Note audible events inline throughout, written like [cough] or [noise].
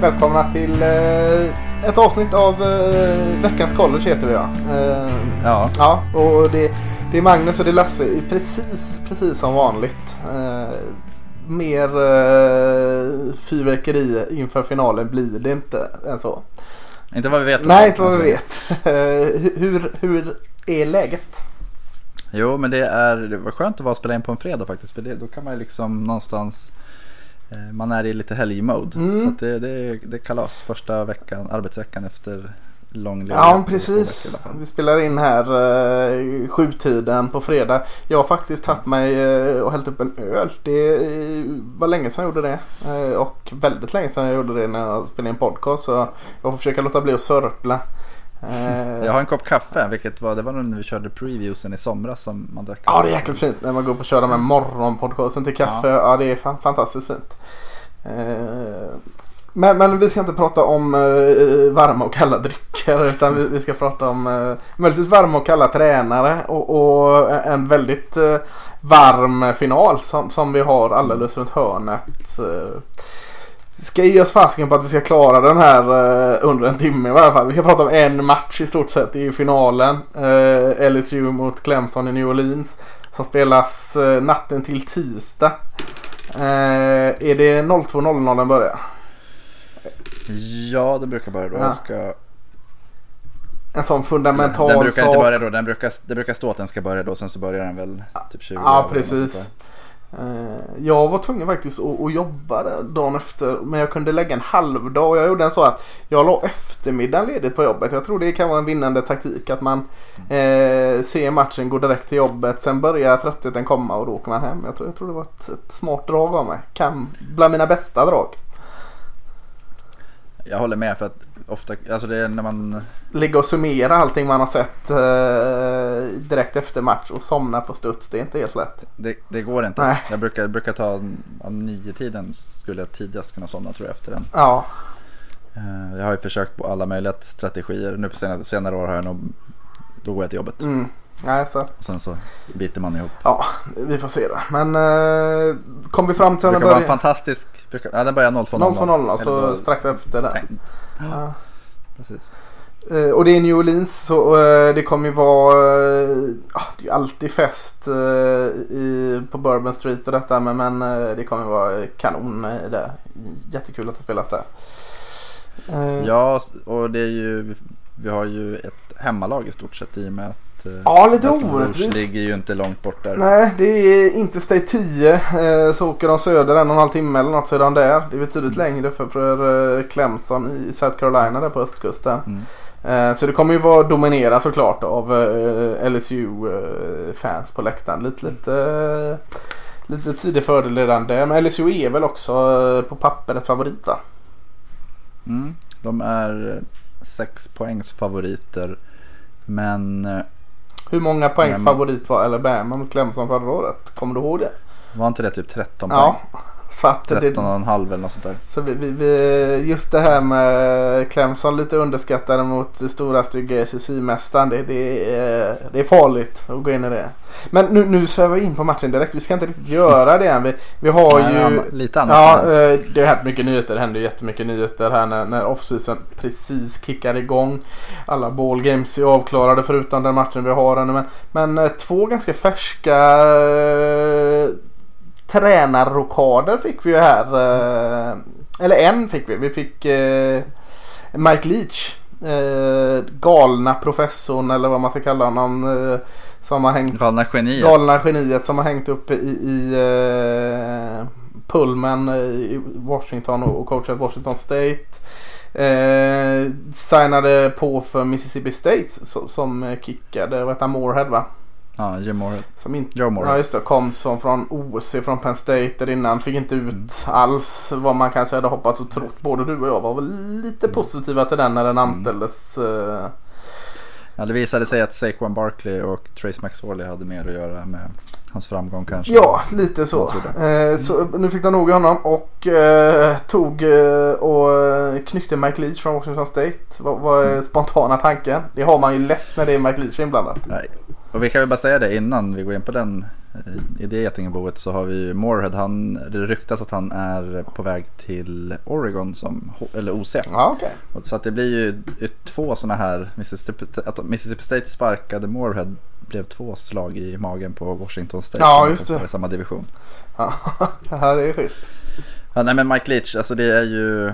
Välkomna till eh, ett avsnitt av eh, Veckans College heter vi ja. Eh, Ja, ja och det, det är Magnus och det är Lasse precis, precis som vanligt. Eh, mer eh, fyrverkeri inför finalen blir det inte än så. inte vad vi vet. Nej, inte vad vi vet. Eh, hur, hur är läget? Jo, men det är det var skönt att vara och spela in på en fredag faktiskt. För det, då kan man ju liksom någonstans, man är i lite helgmode. Mm. Så det, det, det är kalas första veckan, arbetsveckan efter lång ledighet. Ja, precis. Vi spelar in här eh, sjutiden på fredag. Jag har faktiskt tagit mig eh, och hällt upp en öl. Det eh, var länge sedan jag gjorde det. Eh, och väldigt länge sedan jag gjorde det när jag spelade in podcast. Så jag får försöka låta bli att sörpla. Eh, Jag har en kopp kaffe, vilket var, det var när vi körde previewsen i somras som man drack. Ja, det är jäkligt fint när man går upp och kör de här morgonpodcasten till kaffe. Ja, det är fan, fantastiskt fint. Eh, men, men vi ska inte prata om eh, varma och kalla drycker utan vi, vi ska prata om eh, möjligtvis varma och kalla tränare och, och en väldigt varm final som, som vi har alldeles runt hörnet. Ska ge oss fasken på att vi ska klara den här eh, under en timme i varje fall. Vi ska prata om en match i stort sett i finalen. Eh, LSU mot Clemson i New Orleans. Som spelas eh, natten till tisdag. Är det 02.00 den börjar? Ja, det brukar börja då. Ja. Jag ska... En sån fundamental Den brukar sak. inte börja då, den brukar, det brukar stå att den ska börja då. Sen så börjar den väl typ 20 Ja, precis. Eh, jag var tvungen faktiskt att, jobba dagen efter. Men jag kunde lägga en halvdag. Och jag gjorde en så att jag la eftermiddagen ledigt på jobbet. Jag tror det kan vara en vinnande taktik. Att man eh, ser matchen, går direkt till jobbet. Sen börjar tröttheten komma och då åker man hem. Jag tror, jag tror det var ett, ett smart drag av mig. Kan, bland mina bästa drag. Jag håller med för att ofta, alltså det är när man Ligga och summera allting man har sett eh, direkt efter match och somna på studs. Det är inte helt lätt. Det, det går inte. Nej. Jag brukar, brukar ta ja, nio tiden skulle jag tidigast kunna somna tror jag efter den. Ja, Eh, Jag har ju försökt på alla möjliga strategier. Nu på senare, senare år har jag nog, då går jag till jobbet. mm. Nej, så. Och sen så biter man ihop. Ja, vi får se det. Men eh, kom vi fram till Det brukar vara en fantastisk, brukar, ja, den börjar 02.00. 0.00 Eller så då- strax efter det. Ja. Precis. Eh, och det är New Orleans så eh, det kommer ju vara eh, ah, det är alltid fest i, på Bourbon Street och detta men, men det kommer vara kanon där. Jättekul att det spelas där. Ja, och det är ju, vi, har ju ett hemmalag i stort sett i och med att Ja, lite orättvist. ligger ju inte långt bort där. Nej, det är inte 10. Eh, så åker de söder en och en halv timme eller något de där. Det är betydligt längre för, för eh, Clemson i South Carolina där på östkusten. Mm. Eh, så det kommer ju vara dominera såklart av eh, LSU-fans på läktaren. Lite, lite, eh, lite tidig fördel redan där. Men LSU är väl också eh, på pappret favorit va? Mm. De är eh, sex poängs favoriter. Men eh, Hur många poängs favorit var Alabama mot Clemson förra året? Kommer du ihåg det? var inte det typ 13 poäng? Ja. Så att det, 13 och en halv eller något sånt där. Så vi, vi, vi, just det här med Clemson lite underskattade mot stora stygga SSI-mästaren. Det, det, är, det är farligt att gå in i det. Men nu, nu svävar vi in på matchen direkt. Vi ska inte riktigt göra det än. Vi, vi har Nej, ju... annan- lite annat. Ja, eh, det har hänt mycket nyheter. Det händer jättemycket nyheter här när, när off-season precis kickar igång. Alla ball games är avklarade förutom den matchen vi har ännu. Men, men eh, två ganska färska eh, tränarrokader fick vi ju här. eh, Eller en fick vi. Vi fick eh, Mike Leach. Eh, galna professorn eller vad man ska kalla honom. Som har hängt Galna geniet. galna geniet som har hängt upp i, i Pullman i Washington och, coachat Washington State. Eh, signade på för Mississippi State som, kickade, vad heter Moorhead va? Ja, Jim Moore. Som inte, Joe Moore. ja just det, kom som från OC från Penn State där innan. Fick inte ut alls vad man kanske hade hoppats och trott. Både du och jag var väl lite positiva till den när den anställdes. Eh, Ja, det visade sig att Saquon Barkley och Trace McSorley hade mer att göra med hans framgång kanske. Ja, lite så. Eh, så nu fick de nog i honom och eh, tog eh, och knyckte Mike Leach från Washington State. Vad, vad är spontana tanken? Det har man ju lätt när det är Mike Leach inblandat. Nej. Och vi kan väl bara säga det innan vi går in på den i det getingboet så har vi Moorhead. Han, det ryktas att han är på väg till Oregon som, eller OC. Ja, okay. Så att det blir ju två sådana här, Mississippi, att Mississippi State sparkade Moorhead blev två slag i magen på Washington State. Ja, just det. I samma division. Ja, [laughs] det är schysst. Ja, nej men Mike Leach, alltså det är ju,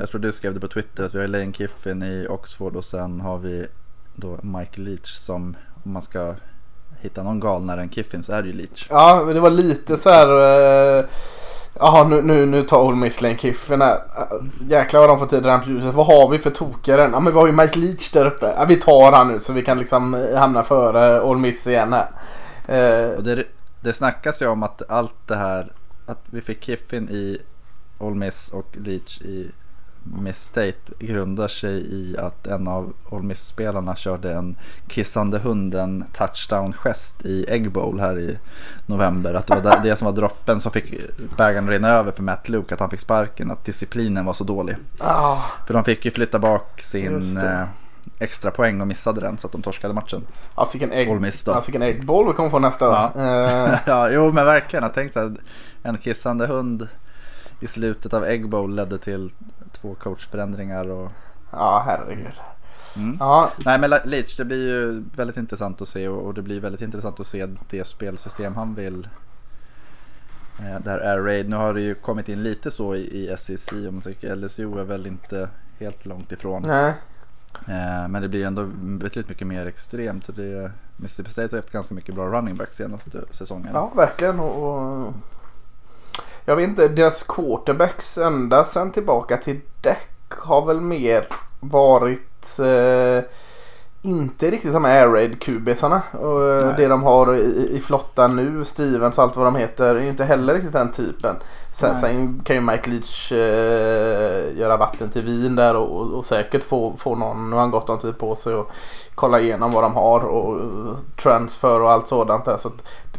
jag tror du skrev det på Twitter att vi har Lane Kiffin i Oxford och sen har vi då Mike Leach som, om man ska hitta någon galnare än Kiffin så är det ju Leach. Ja, men det var lite så här. Jaha nu, nu, nu tar Ole Miss Kiffin här. Jäklar vad de får tid i rampljuset. Vad har vi för tokare? Ja men vi har ju Mike Leach där uppe. Ja, vi tar han nu så vi kan liksom hamna före Ole Miss igen här. Uh... Och det, det snackas ju om att allt det här att vi fick Kiffin i All Miss och Leach i Miss State grundar sig i att en av All Miss-spelarna körde en kissande hunden touchdown-gest i Egg Bowl här i november. Att det var det som var droppen som fick bägaren rinna över för Matt Luke, att han fick sparken, att disciplinen var så dålig. Oh. För de fick ju flytta bak sin eh, extra poäng och missade den så att de torskade matchen. Alltså vilken egg, alltså, bowl vi kommer få nästa ja. år. [laughs] Uh. ja, jo men verkligen. Jag tänkte så här, en kissande hund i slutet av Egg Bowl ledde till två coachförändringar. Och... Ja, herregud. Mm. Ja. Nej men Leach, det blir ju väldigt intressant att se och, det blir väldigt intressant att se det spelsystem han vill. Eh, det här Air Raid. Nu har det ju kommit in lite så i, i SEC om. LSU är väl inte helt långt ifrån. Nej. Eh, men det blir ändå betydligt mycket mer extremt. Och det, Mississippi State har haft ganska mycket bra running back senaste säsongen. Ja, verkligen. Och, och jag vet inte, deras quarterbacks ända sen tillbaka till däck har väl mer varit eh, inte riktigt som air raid kubisarna. Och eh, det de har i, i flottan nu, Stevens och allt vad de heter, är inte heller riktigt den typen. Sen, sen kan ju Mike Leach eh, göra vatten till vin där och, och, säkert få, få någon, nu har han gått någon tid på sig och kolla igenom vad de har och transfer och allt sådant där. Så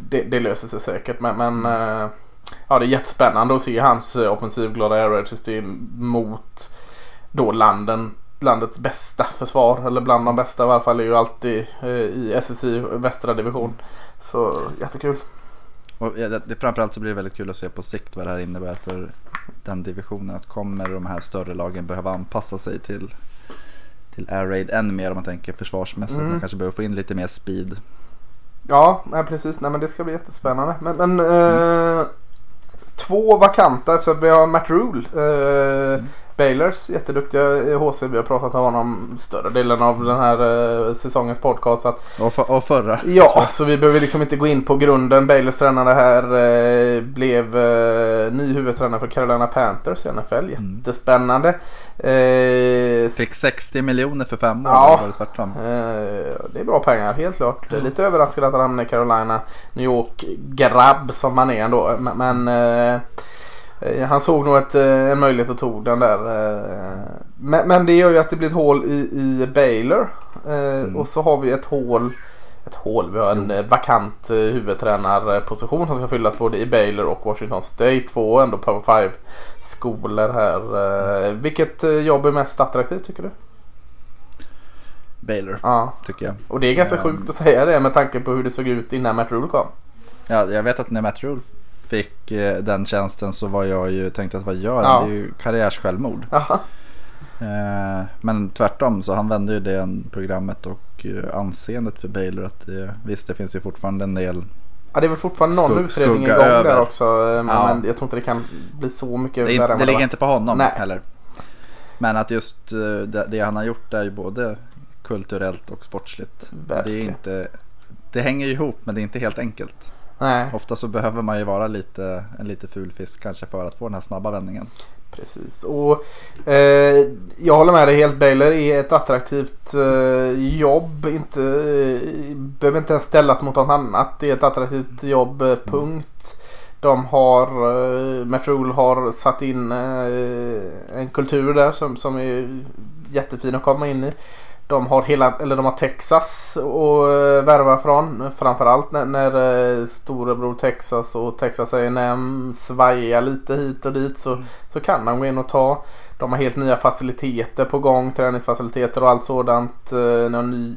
det, det, löser sig säkert. Men, men eh, ja, det är jättespännande att se hans eh, offensivglada air system mot då landen, landets bästa försvar. Eller bland de bästa i alla fall är ju alltid eh, i SSI västra division. Så jättekul. Och det, framförallt så blir det väldigt kul att se på sikt vad det här innebär för den divisionen. Att kommer de här större lagen behöva anpassa sig till, till Air Raid än mer om man tänker försvarsmässigt. Mm. Man kanske behöver få in lite mer speed. Ja, precis. Nej, men det ska bli jättespännande. Men, men mm. eh, två vakanta eftersom vi har Matt Rule. Eh, mm. Baylors jätteduktiga i HC. Vi har pratat om honom större delen av den här eh, säsongens podcast. Så att, och, för, och förra. Ja, så vi behöver liksom inte gå in på grunden. Baylors tränare här eh, blev eh, ny huvudtränare för Carolina Panthers i NFL. Mm. Jättespännande. Eh, Fick 60 miljoner för fem år. Ja, det, eh, det är bra pengar helt klart. Mm. Lite överraskad att han hamnar i Carolina. New York-grabb som man är ändå. Men, men Eh, han såg nog ett, eh, en möjlighet och tog den där. Eh. Men, men, det gör ju att det blir ett hål i, i Baylor. Mm. Och så har vi ett hål. Ett hål. Vi har en mm. vakant huvudtränarposition som ska fyllas både i Baylor och Washington State. Två ändå Power 5 skolor här. Vilket jobb är mest attraktivt tycker du? Baylor ja. tycker jag. Och det är ganska um, sjukt att säga det med tanke på hur det såg ut innan Matt Rule kom. Ja, jag vet att när Matt Rule fick eh, den tjänsten så var jag ju tänkte att vad gör han? Ja. Det är ju karriärsjälvmord. Eh, men tvärtom så han vände ju det programmet och eh, anseendet för Baylor att det, visst det finns ju fortfarande en del Ja det är väl fortfarande någon skugga utredning igång över. där också. Men, ja. men, jag tror inte det kan bli så mycket det, värre Det ligger inte på honom Nej. heller. Men att just det, det, han har gjort är ju både kulturellt och sportsligt. Verkligen. Det, är inte, det hänger ju ihop men det är inte helt enkelt. Nej. Ofta så behöver man ju vara lite, en lite ful fisk kanske för att få den här snabba vändningen. Precis och eh, jag håller med dig helt. Baylor är ett attraktivt eh, jobb. Inte, eh, behöver inte ens ställas mot något annat. Det är ett attraktivt jobb, eh, punkt. De har, eh, Matt har satt in eh, en kultur där som, som är jättefin att komma in i. De har hela, eller de har Texas att värva från. Framförallt när, när eh, storebror Texas och Texas A&M svajar lite hit och dit så, så kan de gå in och ta. De har helt nya faciliteter på gång, träningsfaciliteter och allt sådant. Eh, någon ny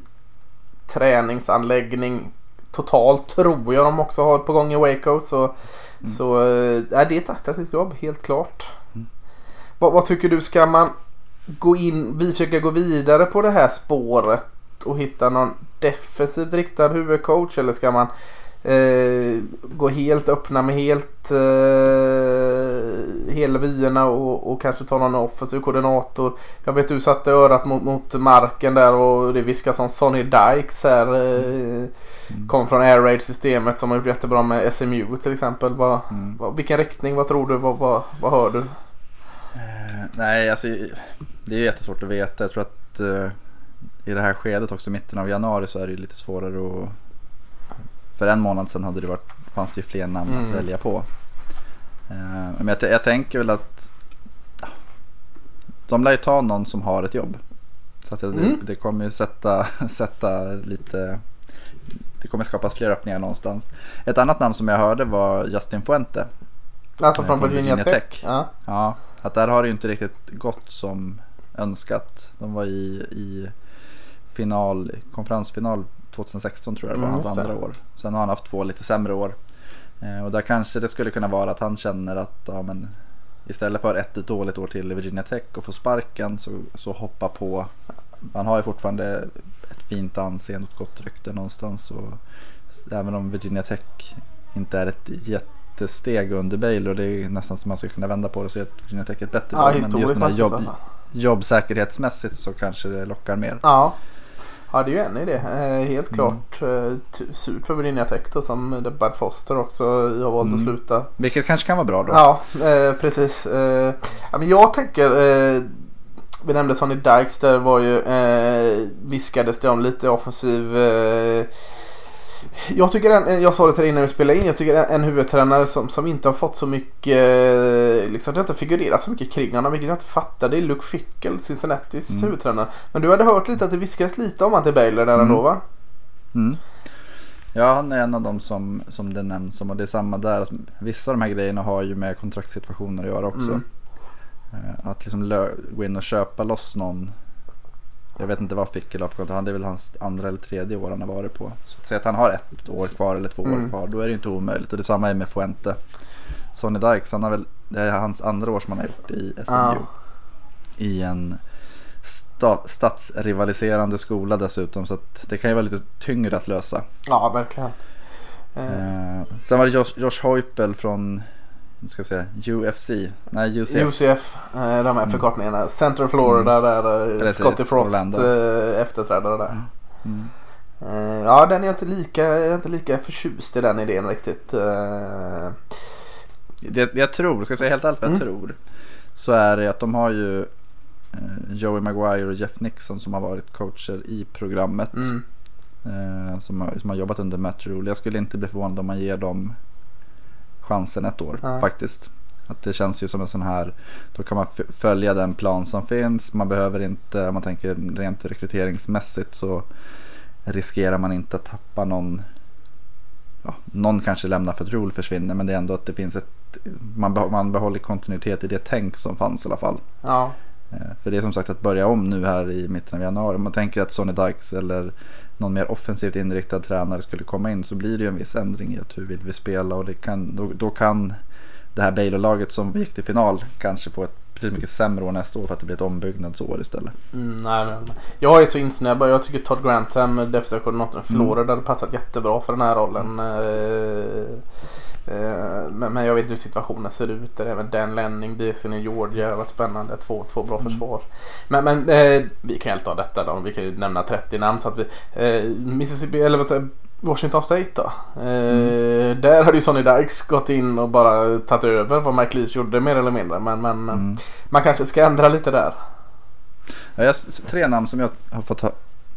träningsanläggning totalt tror jag de också har på gång i Waco. Så, Mm. så eh, det är ett attraktivt jobb, helt klart. Vad, vad tycker du, ska man gå in, vi försöker gå vidare på det här spåret och hitta någon defensivt riktad huvudcoach eller ska man eh, gå helt öppna med helt eh, hela vyerna och, och kanske ta någon offensiv koordinator. Jag vet du satte örat mot, mot marken där och det viskas om Sonny Dykes här. Eh, Kom från Air Raid systemet som har gjort jättebra med SMU till exempel. Vad, Mm. vad, vilken riktning, vad tror du, vad, vad, vad hör du? Eh, nej, alltså det är jättesvårt att veta. Jag tror att eh, i det här skedet också, mitten av januari, så är det ju lite svårare att... För en månad sedan hade det varit, fanns det ju fler namn Mm. att välja på. Eh, men jag, jag tänker väl att ja, de lär ju ta någon som har ett jobb. Så att det, Mm. det kommer ju sätta, [laughs] sätta lite... Det kommer skapas fler öppningar någonstans. Ett annat namn som jag hörde var Justin Fuente. Alltså från Virginia. Tech. Ja. Ja, att där har det ju inte riktigt gått som önskat. De var i, i final, konferensfinal 2016 tror jag det var, Mm, hans andra år. Sen har han haft två lite sämre år. Eh, och där kanske det skulle kunna vara att han känner att ja, men, istället för ett dåligt år till i Virginia Tech och få sparken så, så hoppa på. Han har ju fortfarande ett fint anseende och ett gott rykte någonstans. Och, även om Virginia Tech inte är ett jättesteg under Baylor. Det är nästan som man skulle kunna vända på det och säga att Virginia Tech är ett bättre Ja, lag. Men just den här jobb. Jobbsäkerhetsmässigt så kanske det lockar mer. Ja. Ja det är ju en idé. Eh, helt Mm. klart eh, surt för Virginia Tech då som Bud Foster också har valt att Mm. sluta. Vilket kanske kan vara bra då. Ja eh, precis. Eh, ja, men jag tänker vi nämnde Sonny Dykes där var ju eh, viskades det om lite offensiv eh, jag tycker en, jag sa det till dig innan vi spelade in, jag tycker en, en huvudtränare som, som inte har fått så mycket, eh, liksom det har inte figurerat så mycket kring honom, vilket jag inte fattar. Det är Luke Fickle, Cincinnatis Mm. huvudtränare. Men du hade hört lite att det viskades lite om till Baylor där Mm. ändå va? Mm. Ja, han är en av dem som, som det nämns om och det är samma där. Alltså, vissa av de här grejerna har ju med kontraktssituationer att göra också. Mm. Eh, Att liksom gå in och köpa loss någon. Jag vet inte vad för kontrakt. Han- Det är väl hans andra eller tredje år han har varit på. Så att säga att han har ett år kvar eller två Mm. år kvar. Då är det inte omöjligt. Och detsamma är med Fuente. Sonny Dykes, han har väl, det är hans andra år som han har gjort i SMU. Ja. I en sta- stadsrivaliserande skola dessutom. Så att det kan ju vara lite tyngre att lösa. Ja, verkligen. Eh, Eh, sen var det Josh, Josh Heupel från nu ska jag säga, UFC. Nej, UCF. UCF, eh, de här förkortningarna. Central Florida där eh, Mm. Precis, Scotty Frost Orlando. eh, efterträdare där. Mm. Eh, ja, den är jag inte lika, jag är inte lika förtjust i den idén riktigt. Det, jag tror, ska jag säga helt ärligt vad jag Mm. tror. Så är det att de har ju Joey Maguire och Jeff Nixon som har varit coacher i programmet. mm. Som, har, som har jobbat under Matt Rule. Jag skulle inte bli förvånad om man ger dem chansen ett år Nej. faktiskt. Att det känns ju som en sån här, då kan man följa den plan som finns. Man behöver inte, om man tänker rent rekryteringsmässigt så riskerar man inte att tappa någon. Ja, någon kanske lämnar för att Rule försvinner men det är ändå att det finns ett, man, beh- man behåller kontinuitet i det tänk som fanns i alla fall. Ja, Eh, För det är som sagt att börja om nu här i mitten av januari. Man tänker att Sonny Dykes eller någon mer offensivt inriktad tränare skulle komma in så blir det ju en viss ändring i att hur vill vi spela och kan, då, då kan det här Baylor-laget som gick till final kanske få ett betydligt mycket sämre år nästa år för att det blir ett ombyggnadsår istället. mm, nej, nej, nej. Jag är så insnöad. Jag tycker Todd Grantham, defensiva koordinatorn i Mm. Florida, hade passat jättebra för den här rollen. Eh, eh, Men, men jag vet inte hur situationen ser ut. Där även Dan Lenning, BSN i Georgia har varit spännande. Två, två bra Mm. försvar. Men, men eh, vi kan helt ta detta då. Vi kan ju nämna 30 namn. Så att vi, eh, Mississippi, eller vad säger Washington State då. Eh, Där hade ju Sonny Dykes gått in och bara tagit över vad Mike Leach gjorde mer eller mindre. Men, men Mm. man kanske ska ändra lite där. Ja, jag, tre namn som jag har fått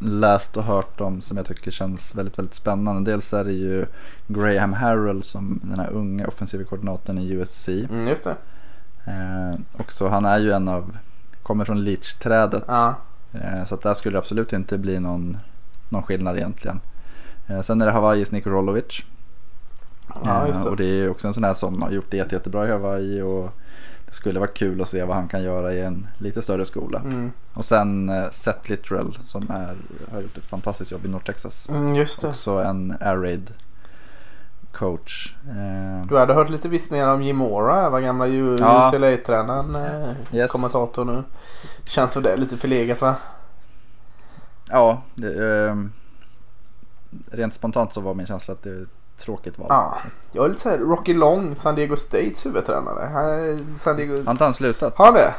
läst och hört om som jag tycker känns väldigt, väldigt spännande. Dels är det ju Graham Harrell som den här unga offensiva koordinatorn i USC. Mm, just det. Eh, också, han är ju en av, kommer från Leach-trädet. Ja. Eh, så att där skulle det absolut inte bli någon, någon skillnad egentligen. Eh, sen är det Hawaiis Niko Rolovic. Ja, Eh, det. och det är också en sån här som har gjort det jätte, jättebra i Hawaii. Och skulle vara kul att se vad han kan göra i en lite större skola. Mm. Och sen eh, Seth Littrell som är, har gjort ett fantastiskt jobb i North Texas. Mm, just det. Också en air raid coach. Eh, Du hade hört lite vissningar om Jim Mora, var gamla U- Ja. UCLA-tränaren, eh, Yes. kommentator nu. Känns som det är lite förlegat va? ja, det, eh, rent spontant så var min känsla att det tråkigt val. Ja. Jag är lite såhär Rocky Long, San Diego States huvudtränare. Han San Diego... Har inte han slutat? Har han det?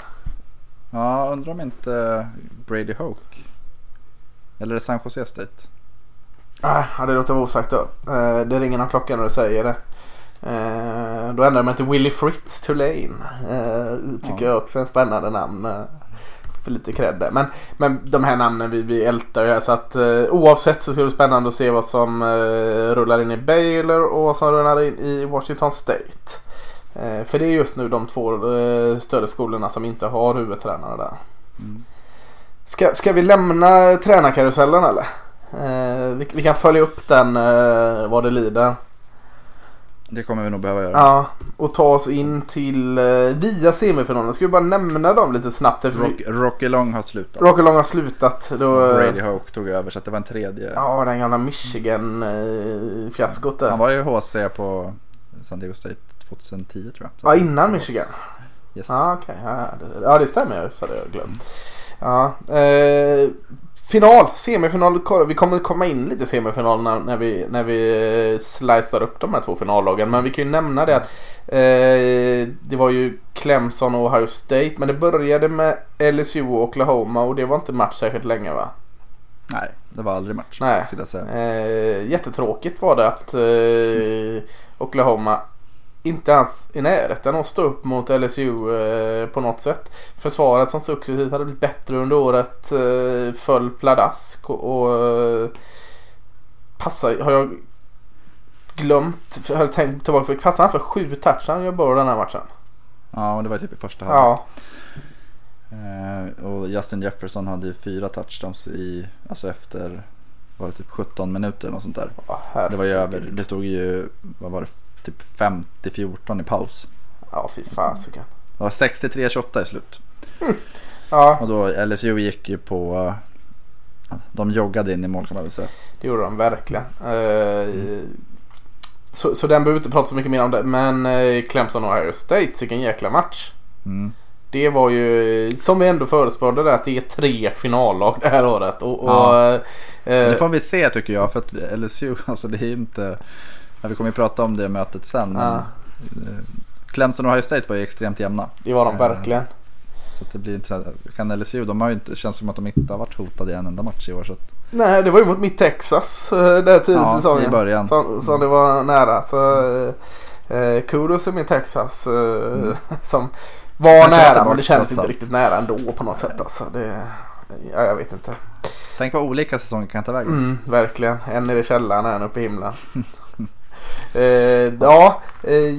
Ja, undrar om inte Brady Hoke. Eller San Jose State? Nej, ah, det låter vara osagt då. Eh, det ringer någon klocka när du säger det. Eh, då ändrar mig till Willie Fritz Tulane. Eh, tycker Ja. jag också är ett spännande namn. För lite cred. Men, men de här namnen vi, vi ältar ju här så att eh, oavsett så ska det bli spännande att se vad som eh, rullar in i Baylor och vad som rullar in i Washington State. Eh, för det är just nu de två eh, större skolorna som inte har huvudtränare där. Mm. Ska, ska vi lämna tränarkarusellen eller? Eh, vi, vi kan följa upp den eh, vad det lider. Det kommer vi nog behöva göra. Ja, och ta oss in till eh, via semifinalen. Ska vi bara nämna dem lite snabbt? Rock, Rocky Long har slutat. Rockelong har slutat. Då, eh, Brady Hoke tog över så att det var en tredje. Ja, den gamla Michigan-fiaskot där. Han var ju HC på San Diego State 2010 tror jag. Så- Ja, innan Michigan. Yes. Ja, okej. Ja, det, ja, det stämmer. Så hade jag glömt. Ja, eh, final, semifinal. Vi kommer komma in lite semifinal när, när vi, när vi eh, slicear upp de här två finallagen. Men vi kan ju nämna det att eh, det var ju Clemson och Ohio State. Men det började med LSU och Oklahoma och det var inte match särskilt länge va? Nej, det var aldrig match Nej. skulle jag säga. Eh, jättetråkigt var det att eh, Oklahoma inte ens i närheten att stå upp mot LSU eh, på något sätt. Försvaret som successivt hade blivit bättre under året eh, föll pladask och, och eh, passar, har jag glömt, jag har tänkt tillbaka, för passar han för sju touchdown gör bara den här matchen? Ja, men det var typ i första halvlek. Ja, Eh, och Justin Jefferson hade ju fyra touchdowns i, alltså efter, var det typ 17 minuter eller något sånt där. ja Det var ju över, det stod ju, vad var det, typ 50-14 i paus. Ja, fy fasiken. Det var 63-28 i slut. Ja, Och då LSU gick ju på, eh, de joggade in i mål kan man väl säga. Det gjorde de verkligen. Eh, så, så den behöver vi inte prata så mycket mer om det. Men eh, Clemson och Ohio State, vilken jäkla match. Mm. Det var ju som vi ändå förutspådde det att det är tre finallag det här året. Och, och, Ja. eh, Det får vi se tycker jag för att LSU, [laughs] alltså det är inte, ja, vi kommer ju prata om det mötet sen. Ja. eh, Clemson och Ohio State var ju extremt jämna. det var de Eh, verkligen. Så det blir inte, kan LSU, de har ju inte, känns som att de inte har varit hotade i en enda match i år. Så att, Nej, det var ju mot mitt Texas eh, där tidigt Ja, i säsongen. i början. Som, som det var nära. Så eh, kudos till min Texas. Eh, [laughs] Som var Kanske nära men det kändes inte riktigt nära ändå på något sätt. Alltså. Det, ja, jag vet inte. tänk vad olika säsonger kan ta vägen. Mm, verkligen. En nere i källaren, en uppe i himlen. [laughs] eh, ja, eh,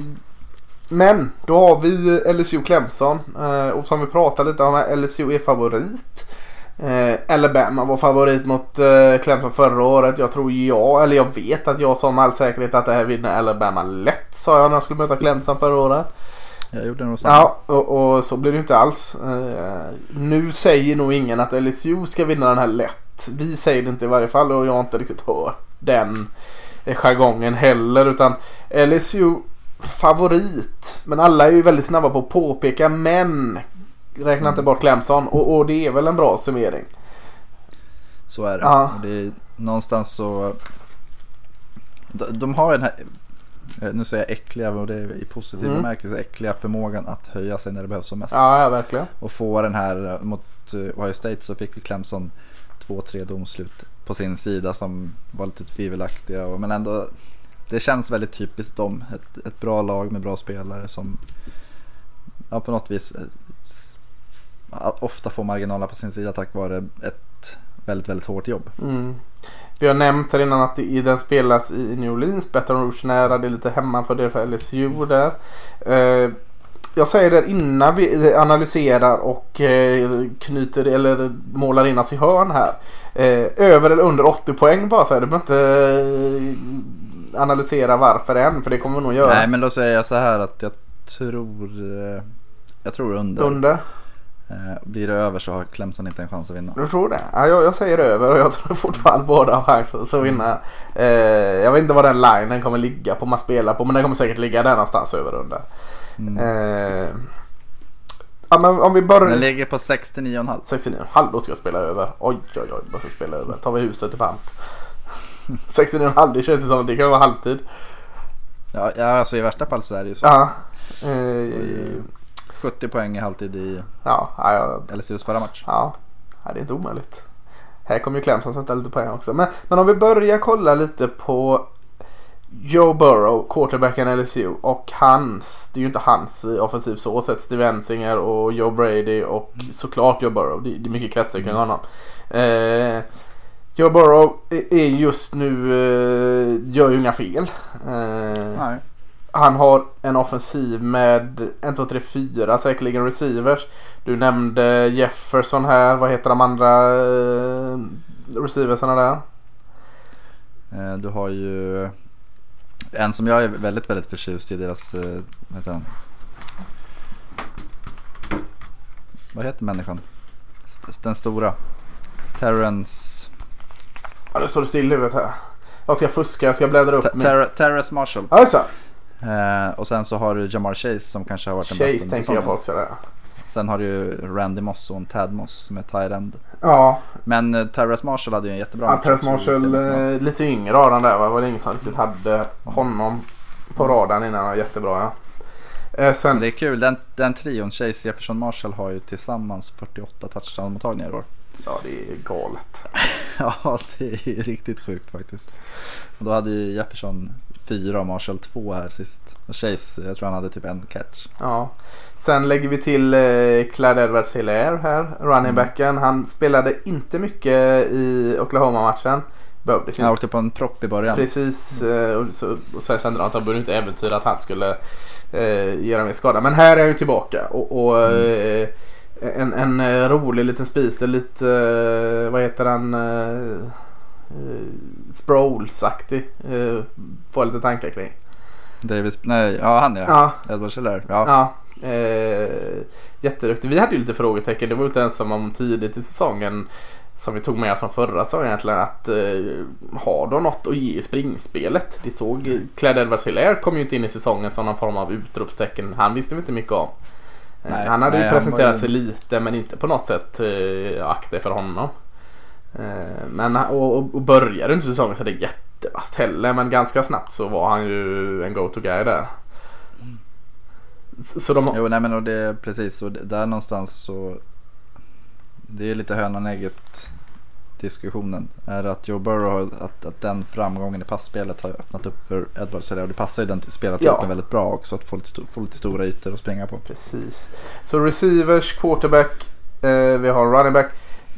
men då har vi LSU Clemson. Eh, och som vi pratade lite om, här, LSU är favorit. Eh, Alabama var favorit mot eh, Clemson förra året. Jag tror jag, eller jag vet att jag sa med all säkerhet att det här vinner Alabama lätt. Sa jag när jag skulle möta Clemson förra året. Jag gjorde nog. Ja, och, och så blir det inte alls. Eh, nu säger nog ingen att LSU ska vinna den här lätt. Vi säger det inte i varje fall och jag har inte riktigt hört den jargongen heller. Utan LSU favorit. Men alla är ju väldigt snabba på att påpeka men. Räkna inte bort Clemson och, och det är väl en bra summering. Så är det. Ja. Det är någonstans så, de, har den här, eh, nu säger jag äckliga och det är i positiv Mm. bemärkelse, äckliga förmågan att höja sig när det behövs som mest. Ja, ja verkligen. Och få den här eh, mot eh, Ohio State så fick vi Clemson två, tre domslut på sin sida som var lite tvivelaktiga. och- Men ändå, det känns väldigt typiskt dem. Ett, ett bra lag med bra spelare som ja, på något vis eh, ofta får marginaler på sin sida tack vare ett väldigt, väldigt hårt jobb. Mm. Vi har nämnt här innan att i den spelas i New Orleans, Baton Rouge nära. Det är lite hemma för det för LSU där. Eh, jag säger det innan vi analyserar och eh, knyter eller målar in oss i hörn här. Eh, över eller under 80 poäng bara så här. Du behöver inte eh, analysera varför än för det kommer vi nog göra. Nej men då säger jag så här att jag tror eh, jag tror under. Under? Eh, blir det över så har Clemson inte en chans att vinna. Du tror det? Ja, jag, jag säger över och jag tror fortfarande båda har chans att vinna. Eh, jag vet inte vad den linen kommer ligga på man spelar på men den kommer säkert ligga där någonstans över under. Mm. Eh, ja, men om vi börjar... Den ligger på 69,5. 69,5 då ska jag spela över. Oj oj oj, då ska jag spela över. Tar vi huset i pant. [laughs] 69,5 det känns ju som att det kan vara halvtid. Ja, ja, alltså i värsta fall så är det ju så. Ja. Eh, ju 70 poäng i halvtid i ja, ja, ja, LSUs förra match. ja, ja, det är inte omöjligt. Här kommer ju Clemson sätta lite poäng också. Men, men om vi börjar kolla lite på Joe Burrow, quarterbacken LSU och hans, det är ju inte hans offensiv så sett, Steve Ensinger och Joe Brady och såklart Joe Burrow. Det, det är mycket kretsar kring honom. Eh, Joe Burrow är just nu, eh, gör ju inga fel. Eh, han har en offensiv med 1, 2, 3, 4 säkerligen receivers. Du nämnde Jefferson här. Vad heter de andra eh, receiversarna där? Eh, Du har ju en som jag är väldigt, väldigt förtjust i deras, eh, vad heter han? Vad heter människan? Den stora. Terrence, Ja, nu står det still i huvudet här. Jag ska fuska, jag ska bläddra upp. Ter- min- Ter- Terrace Marshall. Det. Eh, och sen så har du Jamar Chase som kanske har varit den Chase bästa under tänker jag på också där. Sen har du ju Randy Moss och en Tad Moss som är tight end. Ja, Men eh, Terrace Marshall hade ju en jättebra ja i Marshall eh, lite yngre av den där va? Var det ingen som riktigt hade honom på radarn innan? Jättebra ja. Eh, sen, det är kul, den, den trion, Chase, Jefferson, Marshall har ju tillsammans 48 touchdown-mottagningar i år. ja det är galet. [laughs] Ja, det är riktigt sjukt faktiskt. Och då hade ju Jefferson fyra och Marshall två här sist. Och Chase, jag tror han hade typ en catch. Ja. Sen lägger vi till eh, Clyde edwards hilaire här, running backen. Han spelade inte mycket i Oklahoma-matchen. Behövdes Han åkte på en propp i början. Precis. eh, Och, så, och sen kände han att han borde inte äventyra att han skulle eh, göra mer skada. Men här är han ju tillbaka. Och, och eh, en, en eh, rolig liten spis. Lite, eh, vad heter han? Eh, eh, Sproles-aktig. Eh, får jag lite tankar kring. Davis, nej, ja han ja. Ja, Edward Scheller. Ja. Ja, eh, jätteduktig. Vi hade ju lite frågetecken. Det var ju inte ens som om tidigt i säsongen som vi tog med oss från förra säsongen egentligen att eh, har de något att ge i springspelet? Det såg Clyde edwards hilaire kom ju inte in i säsongen som någon form av utropstecken. Han visste vi inte mycket om. Eh, Nej, han hade nej, ju presenterat ju- sig lite men inte på något sätt eh, akta för honom. Eh, men och, och, började inte säsongen så det är jättevast heller men ganska snabbt så var han ju en go-to guy där. Så de, Jo, nej men och det precis. Och där någonstans så. Det är lite hönan ägget diskussionen. Är att Joe Burrow har, att, att den framgången i passspelet har öppnat upp för Edward Scheller. Och det passar ju den spelartypen Ja. väldigt bra också. Att få lite, sto- få lite stora ytor att springa på. Precis. Så receivers, quarterback, eh, vi har running back.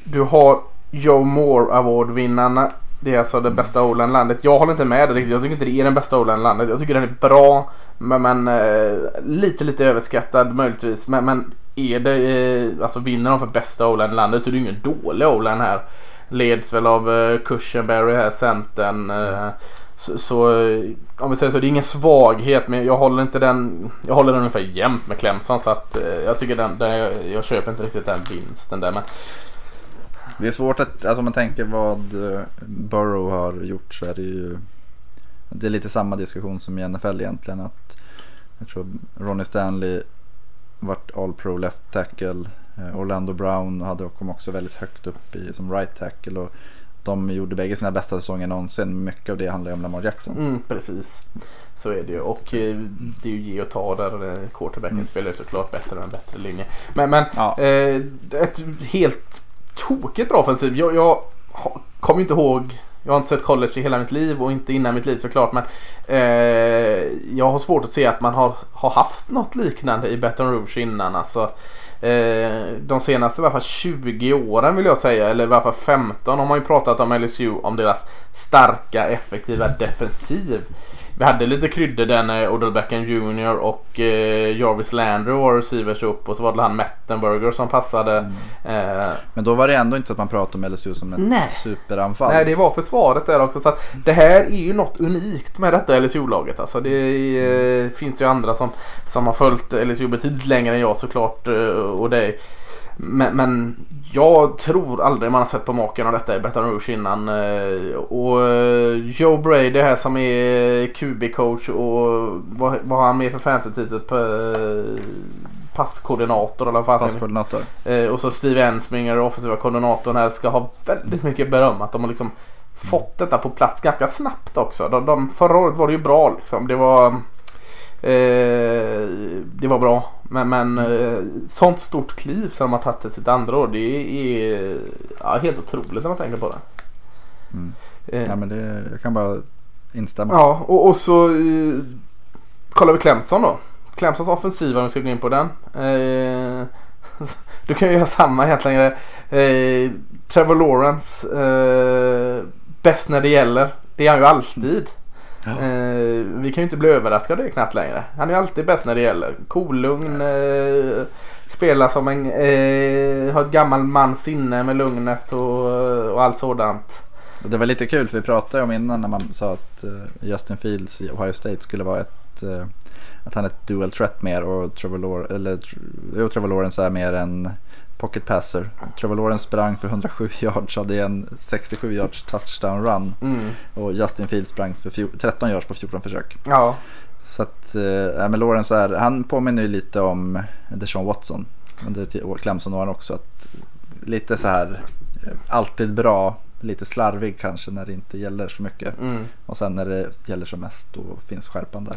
Du har Joe Moore Award-vinnarna. Det är alltså det bästa o landet. Jag håller inte med det riktigt. Jag tycker inte det är den bästa o landet. Jag tycker den är bra. Men, men eh, lite lite överskattad möjligtvis. Men, men är det, eh, alltså vinner de för bästa o landet så är det ju ingen dålig o här. Leds väl av eh, Cushenberry här, centern. Eh, så, så eh, om vi säger så, det är ingen svaghet men jag håller inte den, jag håller den ungefär jämnt med Clemson så att eh, jag tycker den, den jag, jag köper inte riktigt den vinsten där men det är svårt att, alltså om man tänker vad eh, Burrow har gjort så är det ju Det är lite samma diskussion som i NFL egentligen att Jag tror Ronnie Stanley vart All Pro Left Tackle eh, Orlando Brown hade, kom också väldigt högt upp i, som right tackle och de gjorde bägge sina bästa säsonger någonsin. Mycket av det handlar ju om Lamar Jackson. mm, precis. Så är det ju och eh, det är ju ge och ta där. Quarterbacken Mm. spelar såklart bättre och en bättre linje. Men, men Ja. eh, ett helt tokigt bra offensiv. Jag, jag kommer inte ihåg jag har inte sett college i hela mitt liv och inte innan mitt liv såklart. Men eh, jag har svårt att se att man har, har haft något liknande i Baton Rouge innan. Alltså, eh, de senaste i alla fall 20 åren vill jag säga. Eller i alla fall 15 har man ju pratat om LSU. Om deras starka effektiva defensiv vi hade lite kryddor där när Odell Beckham Jr och eh, Jarvis Landry var receivers upp och så var det han Mettenberger som passade. Mm. Eh, Men då var det ändå inte så att man pratade om LSU som ett Nej. superanfall. Nej, det var försvaret där också. Så att det här är ju något unikt med detta LSU-laget. Alltså det eh, finns ju andra som, som har följt LSU betydligt längre än jag såklart. eh, Och det, men, men jag tror aldrig man har sett på maken av detta i Baton Rouge innan. eh, Och eh, Joe Brady här som är QB-coach och vad, vad har han med för fancy-titel? på, eh, Passkoordinator eller vad? Passkoordinator. Eh, och så Steve Ensminger, offensiva koordinatorn här, ska ha väldigt mycket beröm. Att de har liksom fått detta på plats ganska snabbt också. De, de, förra året var det ju bra liksom. Det var, eh, det var bra. Men, men eh, sånt stort kliv som de har tagit till sitt andra år. Det är ja, helt otroligt när man tänker på det. Mm. Eh, Ja, men det, jag kan bara instämma. Ja, och, och så eh, kollar vi Clemson då. Clemsons offensiva, om vi ska gå in på den. Eh, [laughs] du kan ju göra samma egentligen. Eh, Trevor Lawrence, eh, bäst när det gäller. Det är han ju alltid. Ja. Eh, vi kan ju inte bli överraskade knappt längre. Han är ju alltid bäst när det gäller. Kolugn, eh, spelar som en, eh, har ett gammal mans sinne med lugnet och, och allt sådant. Det var lite kul för vi pratade om innan när man sa att eh, Justin Fields i Ohio State skulle vara ett eh, att han är ett dual threat mer och Trevor, Lawrence, eller, jo, Trevor Lawrence är mer en pocket passer. Trevor Lawrence sprang för 107 yards hade en 67 yards touchdown run Mm. och Justin Fields sprang för fjo- 13 yards på 14 försök. Ja, Så att ja, men Lawrence är, han påminner ju lite om Deshaun Watson under Clemson-åren också. Att lite så här eh, alltid bra, lite slarvig kanske när det inte gäller så mycket. mm. Och sen när det gäller som mest då finns skärpan där.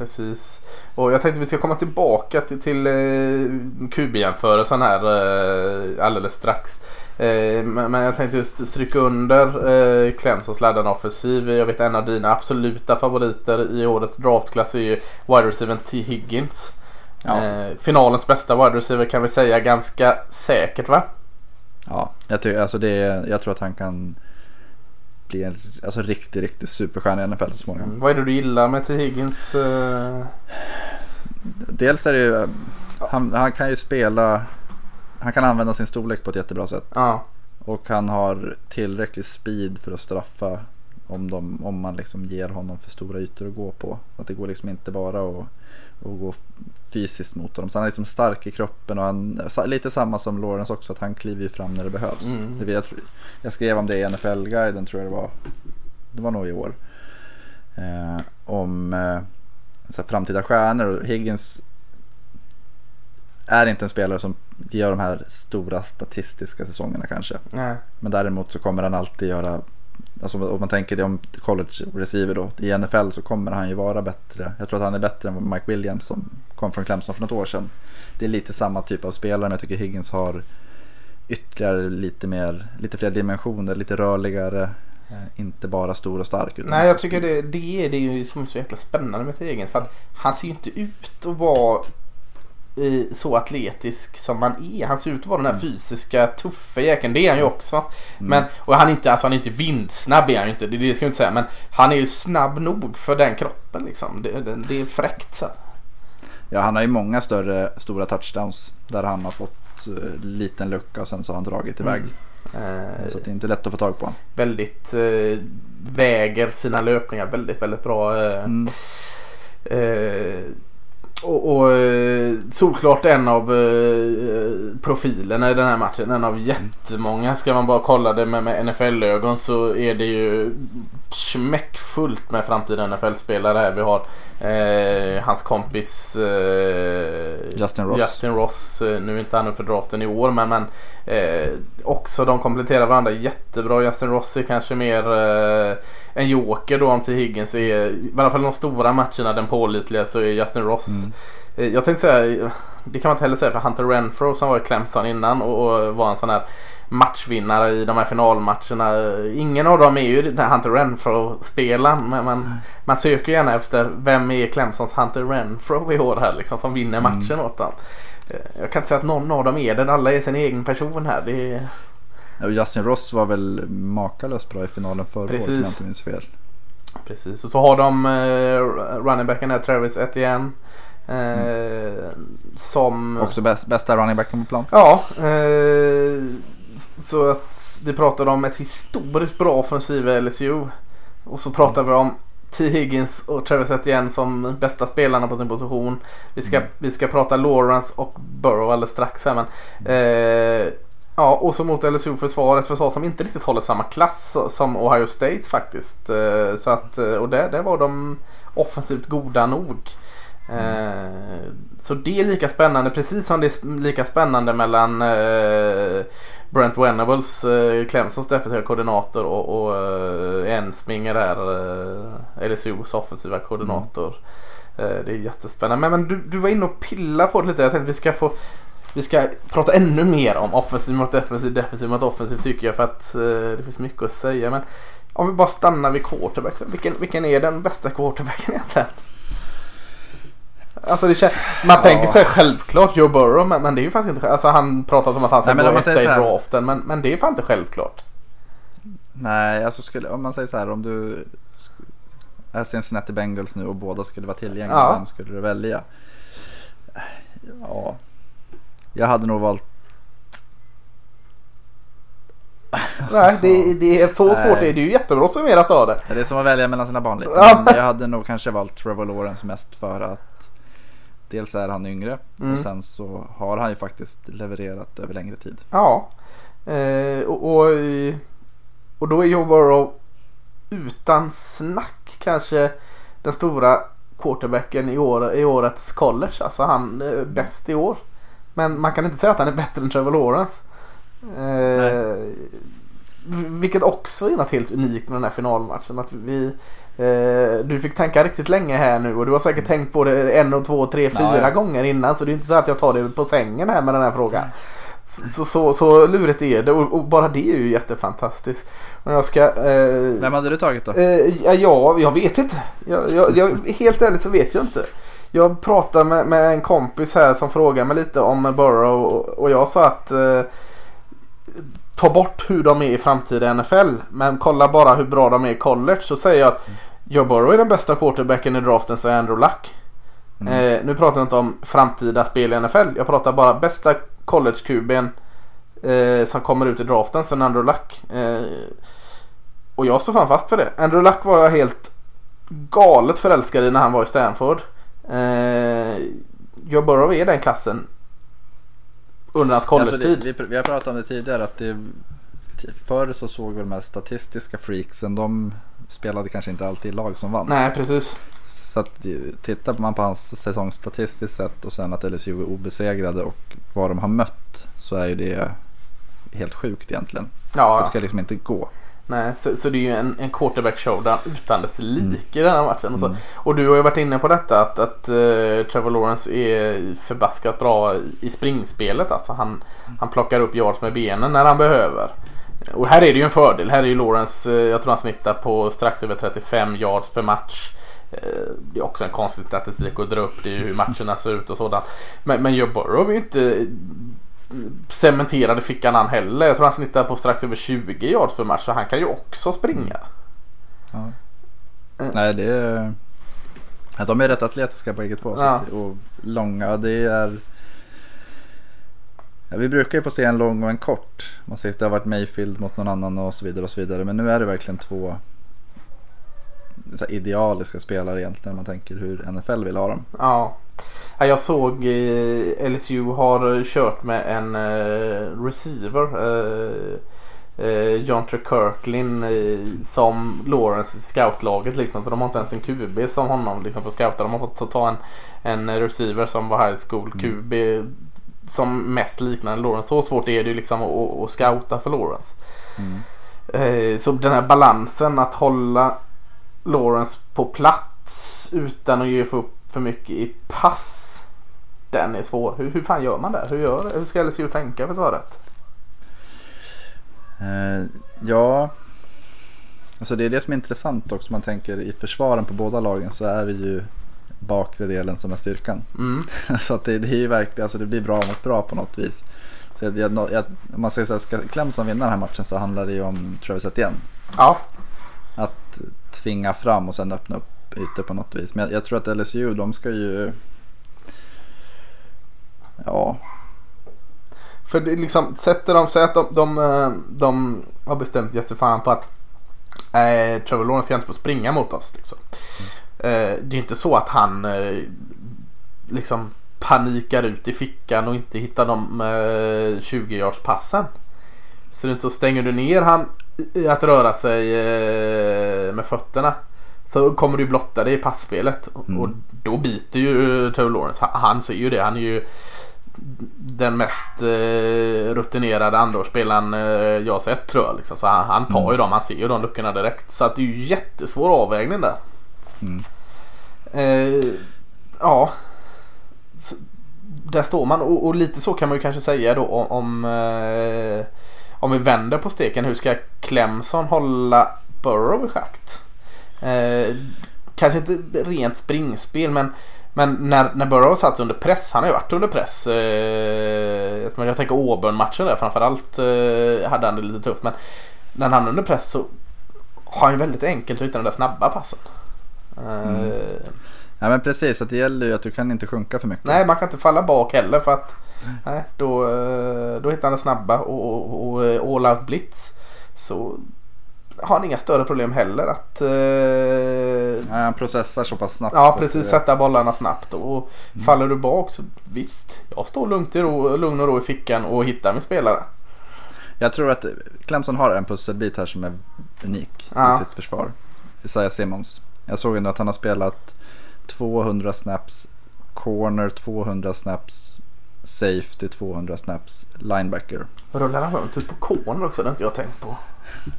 Precis. Och jag tänkte vi ska komma tillbaka till, till eh, QB-jämförelsen här eh, alldeles strax. Eh, men, men jag tänkte just stryka under eh, Clemsons ledande offensiv. Jag vet en av dina absoluta favoriter i årets draftklass är ju wide receiver T. Higgins. Ja. Eh, finalens bästa wide receiver kan vi säga ganska säkert va? Ja, jag, ty- alltså det, jag tror att han kan bli en alltså, riktig, riktig superstjärna i NFL så småningom. Vad är det du gillar med T. Higgins? Eh, Dels är det ju, han, han kan ju spela, han kan använda sin storlek på ett jättebra sätt. ja. Och han har tillräcklig speed för att straffa om, de, om man liksom ger honom för stora ytor att gå på. Att det går liksom inte bara att, att gå fysiskt mot honom. Så han är liksom stark i kroppen och han, lite samma som Lawrence också att han kliver ju fram när det behövs. Mm. Jag, jag skrev om det i NFL-guiden tror jag det var. Det var nog i år. Eh, om eh, framtida stjärnor och Higgins är inte en spelare som gör de här stora statistiska säsongerna kanske. Nej. Men däremot så kommer han alltid göra, alltså om man tänker det om college receiver då, i NFL så kommer han ju vara bättre. Jag tror att han är bättre än Mike Williams som kom från Clemson för något år sedan. Det är lite samma typ av spelare men jag tycker Higgins har ytterligare lite mer, lite fler dimensioner, lite rörligare. Eh, inte bara stor och stark. Utan Nej, jag tycker det, det är det är ju som är så jäkla spännande med Higgins. För att han ser ju inte ut att vara så atletisk som man är. Han ser ut att vara den här fysiska tuffa jäkeln. Det är han ju också. Men, och han är inte, alltså han är inte vindsnabb är han inte. Det, det ska jag inte säga. Men han är ju snabb nog för den kroppen liksom. Det, det, det är fräckt så. Ja, han har ju många större, stora touchdowns där han har fått eh, liten lucka och sen så har han dragit iväg. Eh, Så det är inte lätt att få tag på honom. väldigt eh, väger sina löpningar väldigt, väldigt bra. Eh, Mm. Eh, och, och eh, solklart en av eh, eh, profilerna i den här matchen. En av jättemånga. Ska man bara kolla det med, med NFL-ögon så är det ju smäckfullt med framtida NFL-spelare här. Vi har eh, hans kompis eh, Justin Ross. Justin Ross. Eh, Nu är inte han upp för draften i år men, men eh, också de kompletterar varandra jättebra. Justin Ross är kanske mer eh, en joker då om till Higgins är i alla fall de stora matcherna den pålitliga så är Justin Ross. Mm. Eh, Jag tänkte säga, det kan man inte heller säga för Hunter Renfro som var i Clemson innan och, och var en sån här matchvinnare i de här finalmatcherna. Ingen av dem är ju den här Hunter Renfro-spelaren men man, man söker gärna efter vem är Clemsons Hunter Renfro i år här liksom som vinner matchen åt dem. Eh, Jag kan inte säga att någon av dem är det. Alla är sin egen person här. Det är... Justin Ross var väl makalöst bra i finalen förra året om jag inte minns fel. Precis, och så har de eh, running backen där, Travis Etienne. Eh, Mm. Som... Också bäst, bästa running backen på plan. Ja, eh, så att vi pratade om ett historiskt bra offensiv i LSU. Och så pratar vi om T. Higgins och Travis Etienne som bästa spelarna på sin position. Vi ska, Mm. vi ska prata Lawrence och Burrow alldeles strax här men. Eh, ja, och så mot LSU försvar, som inte riktigt håller samma klass som Ohio States faktiskt. Eh, så att, eh, och där, där var de offensivt goda nog. Eh, så det är lika spännande precis som det är lika spännande mellan eh, Brent Venables, eh, Clemsons defensiva koordinator och, och eh, Ensminger där, eh, LSUs offensiva koordinator. Eh, det är jättespännande. Men, men du, du var inne och pillade på det lite. Jag tänkte vi ska få vi ska prata ännu mer om offensiv mot defensiv, defensiv mot offensiv tycker jag för att eh, det finns mycket att säga. Men om vi bara stannar vid quarterback. Vilken, vilken är den bästa quarterbacken egentligen? Alltså det kän- man Ja. tänker sig självklart Joe Burrow men, men det är ju faktiskt inte Alltså han pratar som att han ska Nej, gå etta i draften men, men det är fan inte självklart. Nej, alltså skulle, om man säger så här om du är Cincinnati Bengals nu och båda skulle vara tillgängliga. Ja. Vem skulle du välja? Ja, jag hade nog valt. Nej det, [laughs] det är så Nej. svårt. Det är ju jättebra summerat av det. Det är som att välja mellan sina barn lite. Men jag hade nog kanske valt Trevor Lawrence mest för att dels är han yngre Mm. och sen så har han ju faktiskt levererat över längre tid. Ja. Eh, och, och, och då är Joe Burrow utan snack kanske den stora quarterbacken i, år, i årets college. Alltså han är bäst i år. Men man kan inte säga att han är bättre än Trevor Lawrence. Eh, vilket också är något helt unikt med den här finalmatchen. Att vi, eh, du fick tänka riktigt länge här nu och du har säkert tänkt på det en och två, tre, fyra ja. gånger innan. Så det är inte så att jag tar det på sängen här med den här frågan. Så, så, så, så lurigt är det och, och bara det är ju jättefantastiskt. Och jag ska... Eh, Vem hade du tagit då? Eh, ja, ja, jag vet inte. Jag, jag, jag, helt ärligt så vet jag inte. Jag pratade med, med en kompis här som frågade mig lite om Burrow och, och jag sa att eh, ta bort hur de är i framtida NFL men kolla bara hur bra de är i college så säger jag att Joe Burrow är den bästa quarterbacken i draften så är Andrew Luck. Mm. Eh, nu pratar jag inte om framtida spel i NFL. Jag pratar bara bästa college-QB'n eh, som kommer ut i draften sen Andrew Luck. Eh, och jag står fan fast för det. Andrew Luck var jag helt galet förälskad i när han var i Stanford. Eh, Joe Burrow är den klassen under hans Alltså, college-tid. det, vi, vi har pratat om det tidigare att det, förr så såg vi de här statistiska freaksen. De spelade kanske inte alltid i lag som vann. Nej, precis. Så att eh, tittar man på hans säsong statistiskt sett och sen att LSU är obesegrade och vad de har mött så är ju det helt sjukt egentligen. Ja, Det ska liksom inte gå. Nej, så, så det är ju en, en quarterback showdown utan dess like i den här matchen. Och. Mm. och du har ju varit inne på detta att, att eh, Trevor Lawrence är förbaskat bra i springspelet. Alltså han, han plockar upp yards med benen när han behöver. Och här är det ju en fördel. Här är ju Lawrence, eh, jag tror han snittar på strax över 35 yards per match. Eh, Det är också en konstig statistik att dra upp. Det är ju hur matcherna ser ut och sådant. Men, men Joe Burrow är ju inte cementerad i fickan han heller. Jag tror han snittar på strax över 20 yards per match. Så han kan ju också springa. Ja. Mm. Nej, det är... De är rätt atletiska bägge två. så Ja. Och långa, det är... Ja, vi brukar ju få se en lång och en kort. Man ser att det har varit Mayfield mot någon annan och så vidare och så vidare. Men nu är det verkligen två så här idealiska spelare egentligen. Man tänker hur NFL vill ha dem. Ja. Ja, Jag såg eh, LSU har kört med en eh, receiver. Eh, eh, John Kirklin eh, som Lawrence i scoutlaget liksom. För de har inte ens en QB som honom liksom för scouta. De har fått ta en, en receiver som var high school QB. Som mest liknar en Lawrence. Så svårt är det ju liksom att, att scouta för Lawrence. Mm. Eh, så den här balansen att hålla Lawrence på plats utan att ge för, för mycket i pass. Den är svår. Hur, hur fan gör man det? Hur, gör, hur ska LSU tänka för svaret? Eh, ja, alltså det är det som är intressant också. Man tänker i försvaren på båda lagen så är det ju bakre delen som är styrkan. Mm. [laughs] så att det, det är ju verkligen, alltså det blir bra mot bra på något vis. Så jag, jag, jag, om man säger så här, ska Clemson vinna den här matchen så handlar det ju om Travis Etienne. Ja. Att tvinga fram och sen öppna upp ytor på något vis. Men jag, jag tror att LSU de ska ju... Ja. För det liksom, sätter de sig att de, de, de har bestämt sig fan på att eh, Trevor Lawrence ska inte få springa mot oss. Liksom. Eh, det är inte så att han eh, liksom panikar ut i fickan och inte hittar de eh, 20 yards passen. Så det är inte så stänger du ner han i att röra sig eh, med fötterna så kommer du blotta det i passspelet Mm. och då biter ju Trevor Lawrence. Han, ser ju det. Han är ju den mest eh, rutinerade andårsspelaren eh, jag sett tror jag. Liksom. Så han, han tar ju Mm. dem. Han ser ju de luckorna direkt. Så att det är ju jättesvår avvägning där. Mm. Eh, ja. Så, där står man och, och lite så kan man ju kanske säga då om, om, eh, om vi vänder på steken. Hur ska Clemson hålla Burrow i schakt? Eh, kanske inte rent springspel men, men när, när Burrow satt under press. Han har ju varit under press. Eh, jag tänker Auburn-matchen där framförallt eh, hade han det lite tufft. Men när han är under press så har han ju väldigt enkelt att hitta den där snabba passen. Mm. Ja men precis, att det gäller ju att du kan inte sjunka för mycket. Nej, man kan inte falla bak heller för att nej, då, eh, då hittar han den snabba och, och, och eh, all out blitz. Så har han inga större problem heller att eh, Nej, han processar så pass snabbt. ja, precis det- sätta bollarna snabbt. Och faller du bak så visst, jag står lugnt i ro, lugn och ro i fickan och hittar min spelare. Jag tror att Clemson har en pusselbit här som är unik Ja. i sitt försvar. Isaiah Simmons. Jag såg ändå att han har spelat 200 snaps corner, 200 snaps safety, 200 snaps linebacker. Rullar han runt ut på corner också? Det har inte jag tänkt på.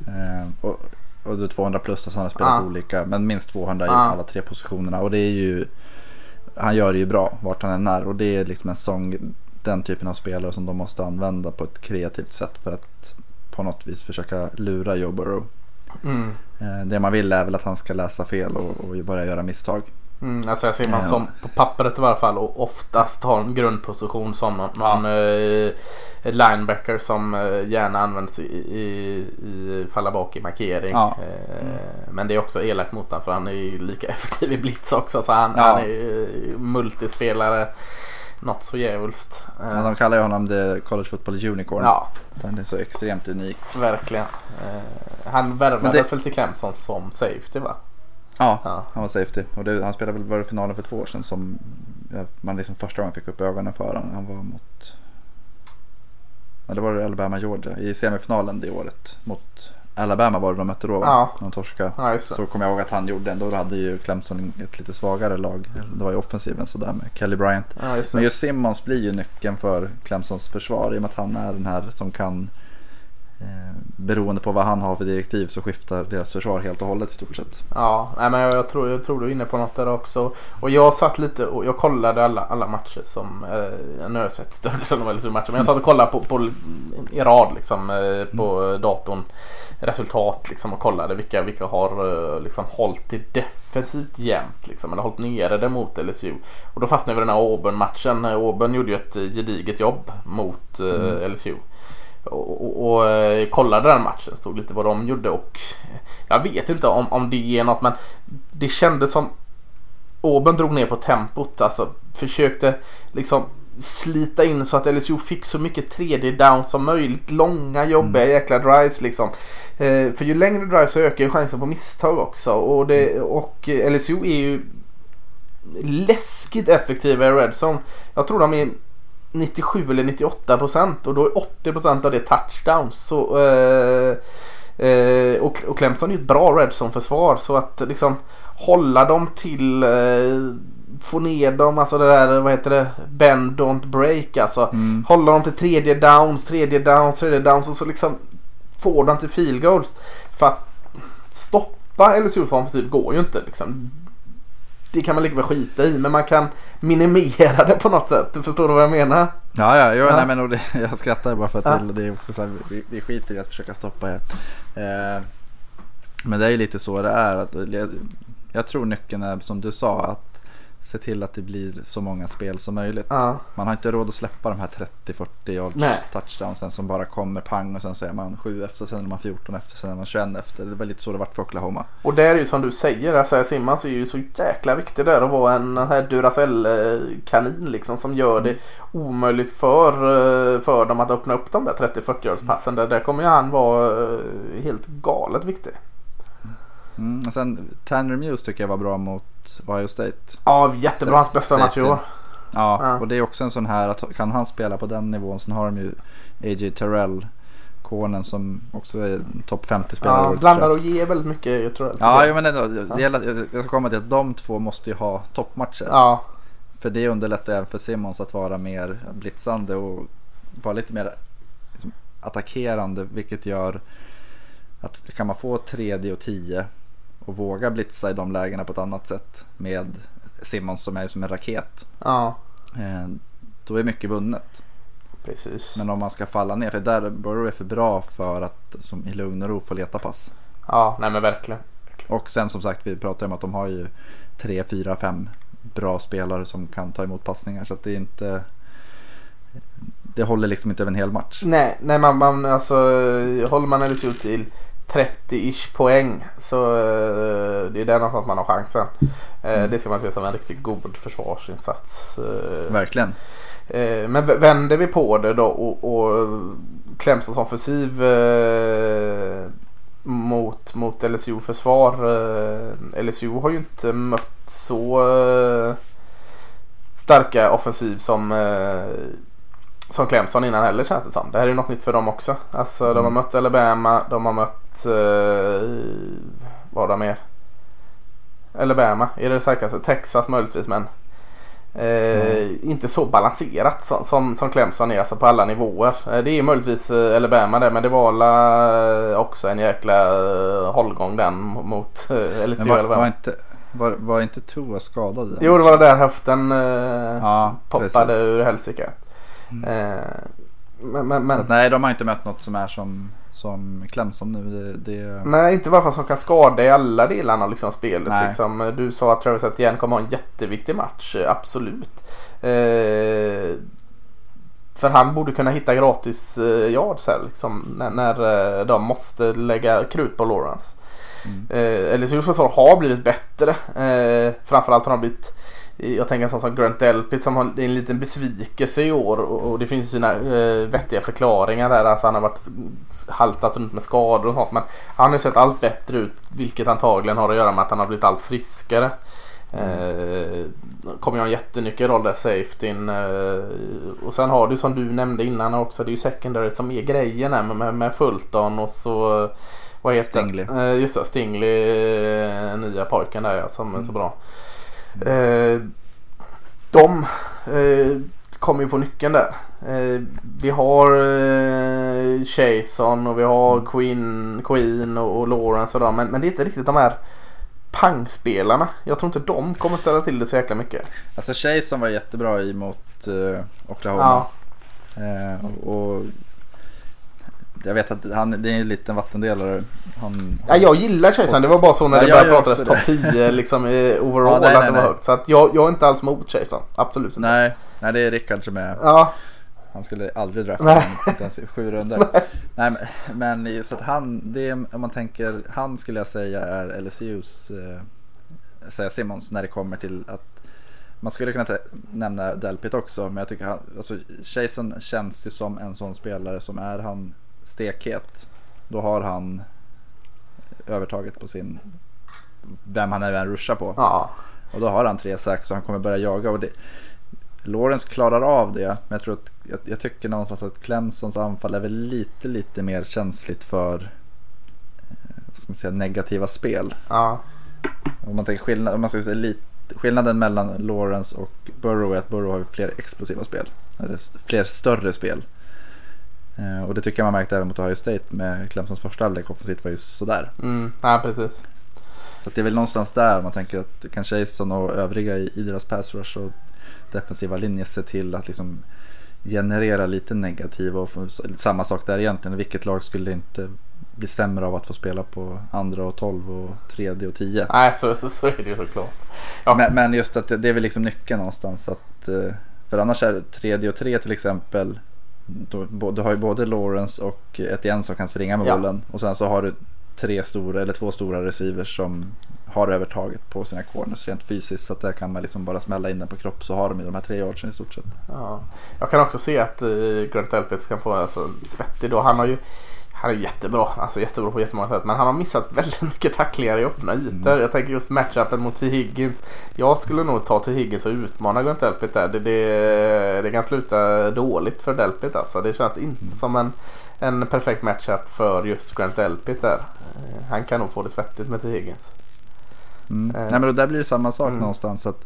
Eh, och, och är 200 plus, alltså han har spelat Ja. olika. Men minst 200 i Ja. alla tre positionerna. Och det är ju, han gör det ju bra vart han än är. Och det är liksom en sång, den typen av spelare som de måste använda på ett kreativt sätt. För att på något vis försöka lura Joe Burrow. Mm. Eh, Det man vill är väl att han ska läsa fel och, och börja göra misstag. Mm, alltså jag ser man Ja. som på pappret i varje fall och oftast har en grundposition som någon, någon eh, linebacker som eh, gärna används i, i, i falla bak i markering. Ja. Eh, men det är också elakt mot honom för han är ju lika [laughs] effektiv i blitz också så han, Ja. han är multispelare. Något så djävulskt. Men de kallar ju honom the college football unicorn. ja, Den är så extremt unik. verkligen. Eh, han värvades det- väl till Clemson som safety va? Ja, Ja. han var safety. Och det, han spelade väl var finalen för två år sedan som man liksom första gången fick upp ögonen för honom. Han var mot Ja, det var det Alabama Georgia i semifinalen det året. Mot Alabama var det de mötte då va? Ja. De torska. Ja. Så kommer jag ihåg att han gjorde ändå. Då hade ju Clemson ett lite svagare lag. Det var ju offensiven sådär med Kelly Bryant. Ja, just. Men just Simmons blir ju nyckeln för Clemsons försvar i och med att han är den här som kan beroende på vad han har för direktiv så skiftar deras försvar helt och hållet i stort sett. Ja, nej, men jag, tror, jag tror du är inne på något där också. Och jag satt lite och jag kollade alla, alla matcher som, eh, nu har jag sett större delen av LSU-matcher, men jag satt och kollade på, på i rad liksom eh, på datorn resultat liksom och kollade vilka, vilka har eh, liksom hållit det defensivt jämnt liksom, eller hållit nere det mot LSU. Och då fastnade vi i den här Auburn-matchen. Auburn gjorde ju ett eh, gediget jobb mot eh, Mm. LSU. Och, och, och eh, kollade den matchen, stod lite vad de gjorde och jag vet inte om, om det ger något men det kändes som Auburn drog ner på tempot. Alltså försökte liksom slita in så att LSU fick så mycket 3D down som möjligt. Långa jobbiga jäkla drives liksom. Eh, för ju längre drives så ökar ju chansen på misstag också. Och, det, och eh, LSU är ju läskigt effektiva i red zone. Jag tror de är 97 eller 98 procent och då är 80 procent av det touchdowns. Så, eh, eh, och, och Clemson är ju ett bra red zone försvar så att liksom hålla dem till eh, få ner dem, alltså det där vad heter det, bend don't break alltså. Mm. Hålla dem till tredje downs, tredje downs, tredje downs och så liksom få dem till field goals. För att stoppa LSUs offensiv går ju inte liksom. Det kan man lika väl skita i men man kan minimera [laughs] det på något sätt. Du förstår du vad jag menar? Ja, ja, jo, Ja. Nej, men det, [laughs] jag skrattar bara för att Ja. det är också så här, vi, vi skiter i att försöka stoppa er. Eh, men det är ju lite så det är. Att, jag, jag tror nyckeln är som du sa att se till att det blir så många spel som möjligt. Ja. Man har inte råd att släppa de här 30-40 yards Nej. touchdownsen som bara kommer pang och sen så är man 7 efter, sen är man 14 efter, sen är man 21 efter. Det var lite så det vart för Oklahoma. Och det är ju som du säger, alltså Simmons är ju så jäkla viktig där att vara en här Duracell-kanin liksom som gör det omöjligt för, eh, för dem att öppna upp de där 30-40 yards passen. Där, där kommer ju han vara eh, helt galet viktig. Mm. Och sen Tanner Muse tycker jag var bra mot Ohio State. Ja, jättebra. Hans bästa match i år. Ja, Ja. och det är också en sån här att kan han spela på den nivån så har de ju A.J. Terrell, cornern som också är topp 50-spelare. Ja, blandar och ger väldigt mycket jag tror jag. jag. Ja, jo, men ändå, det gäller, jag ska komma till att de två måste ju ha toppmatcher. ja. För det underlättar även för Simmons att vara mer blitzande och vara lite mer liksom, attackerande. Vilket gör att kan man få tredje och tio och våga blitza i de lägena på ett annat sätt med Simmons som är som en raket. ja, Eh, då är mycket vunnet. precis. Men om man ska falla ner, för där Burrow är för bra för att som i lugn och ro få leta pass. Ja, nej men verkligen. Och sen som sagt, vi pratar om att de har ju tre, fyra, fem bra spelare som kan ta emot passningar. Så att det är inte... Det håller liksom inte över en hel match. Nej, nej man, man alltså håller man LSU till 30-ish poäng så eh, det är där någonstans man har chansen. Eh, det ska man se som en riktigt god försvarsinsats. Eh, Verkligen. Men vänder vi på det då och, och Clemsons offensiv mot, mot LSU försvar. LSU har ju inte mött så starka offensiv som, som Clemson innan heller känns det som. Det här är ju något nytt för dem också. Alltså de har Mm. mött Alabama, de har mött eh, vad har de mer? Alabama är det starkaste. Texas möjligtvis men Eh, Inte så balanserat som, som, som Clemson är alltså på alla nivåer. Eh, det är möjligtvis eh, Alabama det men det var la, eh, också en jäkla eh, hållgång den mot eh, LSU var, var, inte, var, var inte Tua skadad? Jo det var där höften eh, Ja, poppade precis. ur helsike. Eh, men, men, Så men att, nej, de har inte mött något som är som, som Clemson nu. Det, det, Nej, inte bara för att som kan skada i alla delarna av liksom spelet. Nej. Liksom. Du sa att Travis Etienne kommer ha en jätteviktig match. eh, Absolut. Eh, för han borde kunna hitta gratis eh, yards här liksom, när, när eh, de måste lägga krut på Lawrence. Mm. Eh, LSUs försvar har blivit bättre. Eh, framförallt har de blivit jag tänker en sån som Grant Delpit som har en liten besvikelse i år och, och det finns sina eh, vettiga förklaringar där. Alltså han har varit haltat runt med skador och sånt men han har ju sett allt bättre ut vilket antagligen har att göra med att han har blivit allt friskare. Eh, kommer ju ha en jättenyckelroll där safetyn. Eh, och sen har du som du nämnde innan också det är ju secondary som är grejen här med, med, med Fulton och så vad heter Stingley. Eh, just det, Stingley, eh, nya pojken där ja, som är så bra. Eh, de eh, kommer ju få nyckeln där. Eh, vi har eh, Chason och vi har Queen, Queen och, och Lawrence och dem. Men, men det är inte riktigt de här pangspelarna. Jag tror inte de kommer ställa till det så jäkla mycket. Alltså Chason var jättebra i mot uh, Oklahoma. Ja, Eh, och jag vet att han, det är en liten vattendelare. Han, ja jag gillar Chason. Det var bara så när Ja, det började pratas topp 10 [laughs] liksom i overall Ja, nej, att nej, det var nej. högt. Så att jag, jag är inte alls mot Chason. Absolut inte. nej, nej, det är Rickard som är. Ja, Han skulle aldrig drafta Nej. inte ens i sju runder. [laughs] Nej, men, men så att han, det är, om man tänker, han skulle jag säga är LSUs, eh, säga Simmons när det kommer till att man skulle kunna nämna Delpit också, men jag tycker han, alltså Jason känns ju som en sån spelare som är han stekhet. Då har han övertaget på sin, vem han än ruschar på. ja. Och då har han tre sax och han kommer börja jaga. Och det, Lawrence klarar av det. Men jag, tror att, jag, jag tycker någonstans att Clemsons anfall är väl lite, lite mer känsligt för eh, vad ska man säga, negativa spel. ja. Om man tänker skillnad, om man ska säga lite, skillnaden mellan Lawrence och Burrow är att Burrow har fler explosiva spel. Eller fler större spel. Eh, och det tycker jag man märkte även mot Ohio State med Clemsons första halvlek offensivt var ju sådär. Mm, ja precis. Så det är väl någonstans där man tänker att kan Jason och övriga i, i deras pass rush och defensiva linje se till att liksom generera lite negativa och samma sak där egentligen. Vilket lag skulle inte bli sämre av att få spela på andra och tolv och tredje och tio. Nej, så, så, så är det ju såklart. Ja. Men, men just att det, det är väl liksom nyckeln någonstans. Att, eh, för annars är det tredje och tre till exempel. Då, du har ju både Lawrence och Etienne som kan springa med ja. bollen. Och sen så har du tre stora eller två stora receivers som har övertaget på sina corners rent fysiskt. Så att där kan man liksom bara smälla in den på kropp så har de ju de här tre yardsen i stort sett. Ja. Jag kan också se att uh, Grant Elpit kan få alltså, svettig då. Han har ju han är jättebra, alltså jättebra på jättemånga sätt. Men han har missat väldigt mycket tacklingar i öppna ytor. Mm. Jag tänker just matchupen mot T. Higgins. Jag skulle nog ta T. Higgins och utmana Grant Delpit där. Det, det, det kan sluta dåligt för Delpit alltså. Det känns inte mm. som en, en perfekt matchup för just Grant Delpit där. Han kan nog få det svettigt med T. Higgins. Mm. Eh. Nej men där blir det samma sak mm. någonstans. Att,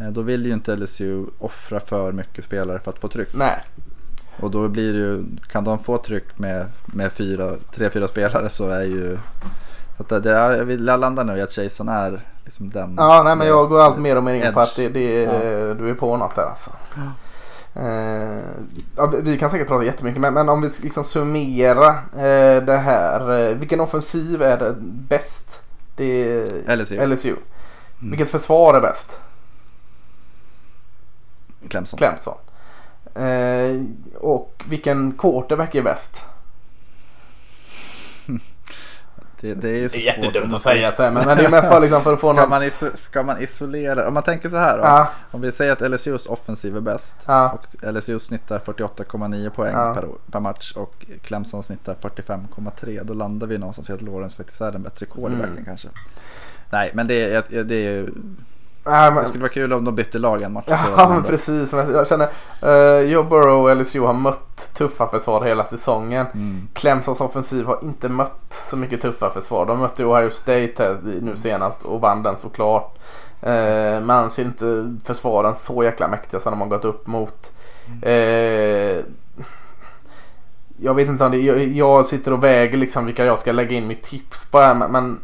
eh, då vill ju inte LSU offra för mycket spelare för att få tryck. Nej. Och då blir det ju, kan de få tryck med, med fyra, tre, fyra spelare så är ju att det, jag vill landa nu i att Jason är liksom den. Ja, nej men jag går allt mer och mer in edge. på att det, det, ja. du är på något där alltså. Ja. Uh, ja, vi kan säkert prata jättemycket men, men om vi liksom summera uh, det här. Uh, vilken offensiv är bäst? Det är LSU. LSU. Mm. Vilket försvar är bäst? Clemson. Clemson. Eh, och vilken quarterback är bäst? [laughs] Det, det, är ju så det är jättedumt att säga så här, men, [laughs] men det är mest bara liksom för att få ska någon... Man iso, ska man isolera, om man tänker så här då. Ja. Om vi säger att LSUs offensiv är bäst. Ja. Och LSU snittar 48,9 poäng ja. per, per, match och Clemson snittar 45,3. Då landar vi någonstans i att Lawrence faktiskt är den bättre quarterbacken mm. kanske. Nej, men det, det är ju Nej, men... Det skulle vara kul om de bytte lag en match. Ja men precis. Jag känner uh, Joe Burrow och LSU har mött tuffa försvar hela säsongen. Mm. Clemsons offensiv har inte mött så mycket tuffa försvar. De mötte Ohio State nu senast och vann den såklart. Uh, men annars är inte försvaren så jäkla mäktiga som de har gått upp mot. Uh, jag vet inte om det, jag, jag, sitter och väger liksom vilka jag ska lägga in mitt tips på här, men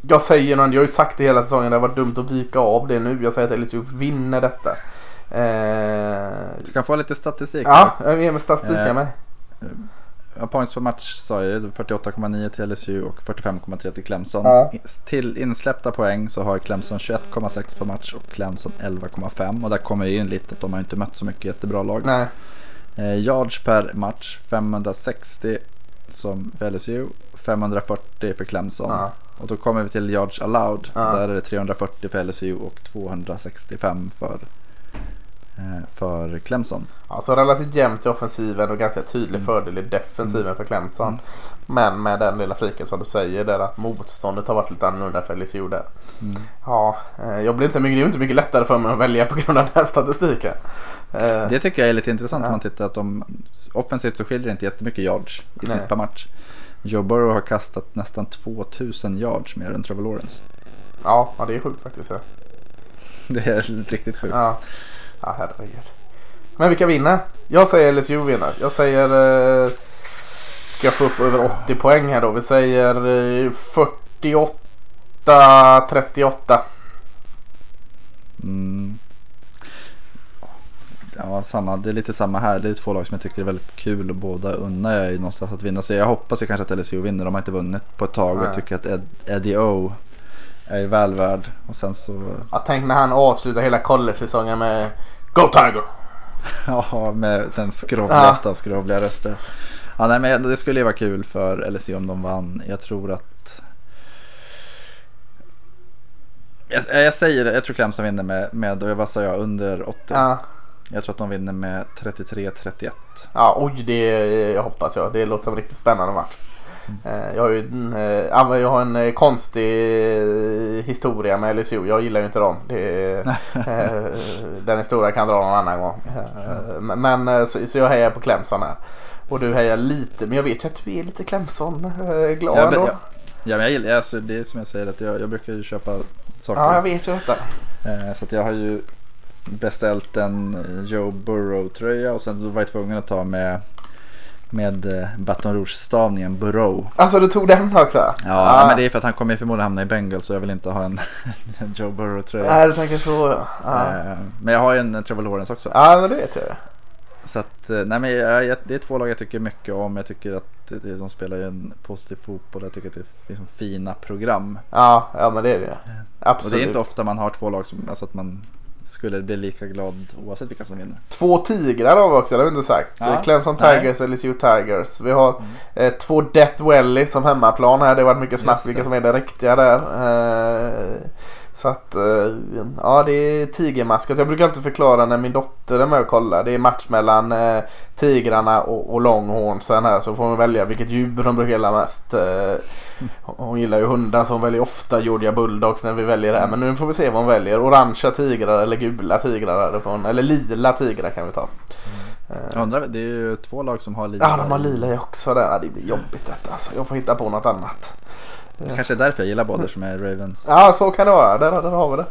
jag säger någon, jag har ju sagt det hela säsongen, det var dumt att vika av det nu. Jag säger att LSU vinner detta. Eh... Du kan få lite statistik. Ja, jag ger mig statistik eh, mig. Ja, points per match sa jag 48,9 till LSU och 45,3 till Clemson. Ja. Till insläppta poäng så har Clemson 21,6 per match och Clemson 11,5. Och där kommer ju in lite att de har inte mött så mycket jättebra lag. Nej. Eh, yards per match 560 som för LSU, 540 för Clemson. Ja. Och då kommer vi till yards allowed. Ja. Där är det 340 för LSU och 265 för, eh, för Clemson. Ja, så relativt jämnt i offensiven och ganska tydlig mm. fördel i defensiven mm. för Clemson. Mm. Men med den lilla friken som du säger där att motståndet har varit lite annorlunda för LSU där. Mm. Ja, eh, jag blir inte mycket, det är inte mycket lättare för mig att välja på grund av den här statistiken. Eh, det tycker jag är lite intressant ja. om man tittar att de offensivt så skiljer det inte jättemycket yards i snitt per match. Joe Burrow har kastat nästan 2000 yards mer än Trevor Lawrence. Ja, ja det är sjukt faktiskt. Ja. [laughs] Det är riktigt sjukt. Ja, ja herregud. Men vilka vinner? Jag säger LSU vinner. Jag säger... Eh, ska jag få upp över 80 poäng här då? Vi säger eh, 48-38. Mm. Ja, samma, det är lite samma här. Det är två lag som jag tycker är väldigt kul och båda unnar jag ju någonstans att vinna. Så jag hoppas ju kanske att LSU vinner. De har inte vunnit på ett tag och jag tycker att Ed, Eddie O är väl värd. Och sen så... Ja, tänk när han avslutar hela college-säsongen med Go Tiger! [laughs] ja, med den skrovligaste ja. av skrovliga röster. Ja, nej, men det skulle ju vara kul för LSU om de vann. Jag tror att... Jag, jag säger det, jag tror Clemson vinner med, med vad sa jag, under 80. Ja. Jag tror att de vinner med 33-31. Ja, oj, det hoppas jag. Det låter som en riktigt spännande match. Mm. Jag har ju en, eh, jag har en eh, konstig historia med LSU. Jag gillar ju inte dem. Det, [laughs] den historien kan dra någon annan gång. Men så, jag hejar på Clemson här. Och du hejar lite, men jag vet ju att du är lite Clemson-glad ändå. Ja, ja, men jag gillar, alltså, det är som jag säger att jag, jag brukar ju köpa saker. Ja, jag vet ju detta. Så jag har ju beställt en Joe Burrow-tröja och sen var jag tvungen att ta med med eh, Baton Rouge-stavningen Burrow. Alltså du tog den också? Ja, ah. men det är för att han kommer förmodligen hamna i Bengals så jag vill inte ha en, [laughs] en Joe Burrow-tröja. Nej, du tänker så ja. Ah. Men jag har ju en Trevor Lawrence också. Ja, men det vet jag. Så att, eh, nej men jag, det är två lag jag tycker mycket om. Jag tycker att de spelar en positiv fotboll. Jag tycker att det finns fina program. Ja, ja men det är det Absolut. Och det är inte ofta man har två lag som, alltså att man skulle bli lika glad oavsett vilka som vinner. Två tigrar har vi också, det har vi inte sagt. Ja, Clemson Tigers eller LSU Tigers. Vi har mm. eh, två Death Valley som hemmaplan här. Det har varit mycket snabbt vilka som är det riktiga där. Eh, så att, eh, ja det är tigermaskot. Jag brukar alltid förklara när min dotter är med och kollar. Det är match mellan eh, tigrarna och, och longhornsen här. Så får hon välja vilket djur hon brukar gilla mest. Hon gillar ju hundar så hon väljer ofta Georgia Bulldogs när vi väljer det här. Men nu får vi se vad hon väljer. Orangea tigrar eller gula tigrar därifrån. Eller lila tigrar kan vi ta. Jag undrar, det är ju två lag som har lila. Ja, de har lila också där. Det blir jobbigt detta. Alltså. Jag får hitta på något annat. Det kanske är därför jag gillar båda som är Ravens. Ja, så kan det vara. Där, där har vi det.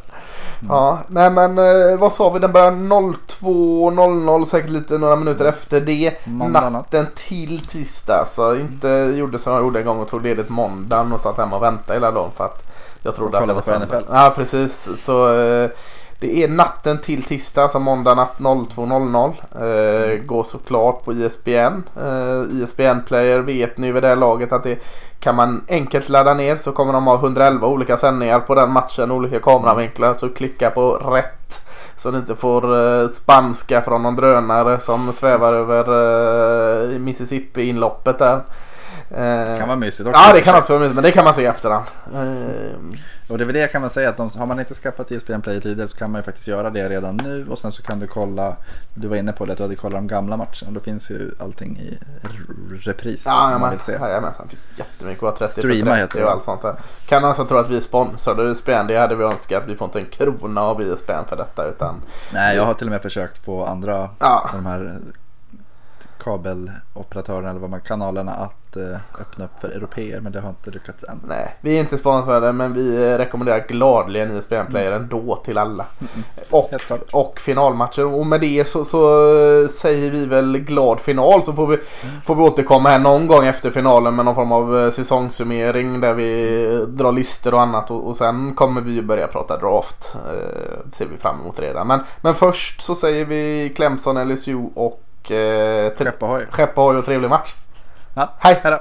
Mm. Ja, nej men eh, vad sa vi? Den börjar 02.00 säkert lite några minuter efter det. Måndag natten natt. till tisdag. Så inte gjorde som jag gjorde en gång och tog ledigt måndagen och satt hemma och väntade hela dagen för att jag trodde att det var söndag. Ja, precis. Så eh, det är natten till tisdag, alltså måndag natt 02.00. Eh, går såklart på ISBN. Eh, ISBN Player vet ni vid det här laget att det kan man enkelt ladda ner så kommer de ha 111 olika sändningar på den matchen, olika kameravinklar. Så klicka på rätt så ni inte får eh, spanska från någon drönare som svävar över eh, Mississippi-inloppet där. Det kan vara mysigt också. Ja det kan också vara mysigt men det kan man se i efterhand. Och det är väl det kan man säga att de, har man inte skaffat ESPN Play tidigare så kan man ju faktiskt göra det redan nu och sen så kan du kolla, du var inne på det, att du hade kollat de gamla matcherna. Då finns ju allting i repris. Ja, ja men, jajamensan. Det finns jättemycket att 30 Streama 30 och allt sånt där. Kan man alltså tro att vi är sponsrade ESPN, det hade vi önskat. Vi får inte en krona av ESPN för detta utan. Nej, jag har till och med försökt få andra, ja. de här kabeloperatörerna eller vad man kanalerna att eh, öppna upp för europeer men det har inte lyckats än. Nej, vi är inte sponsrade men vi rekommenderar gladeligen ISBN Player mm. ändå till alla. Mm. Och, och finalmatcher och med det så, så, säger vi väl glad final så får vi, mm. får vi återkomma här någon gång efter finalen med någon form av eh, säsongssummering där vi drar listor och annat och, och sen kommer vi ju börja prata draft. Eh, ser vi fram emot redan. Men, men först så säger vi Clemson, LSU och eh, Skeppa och trevlig match. Ja, hej! Hejdå.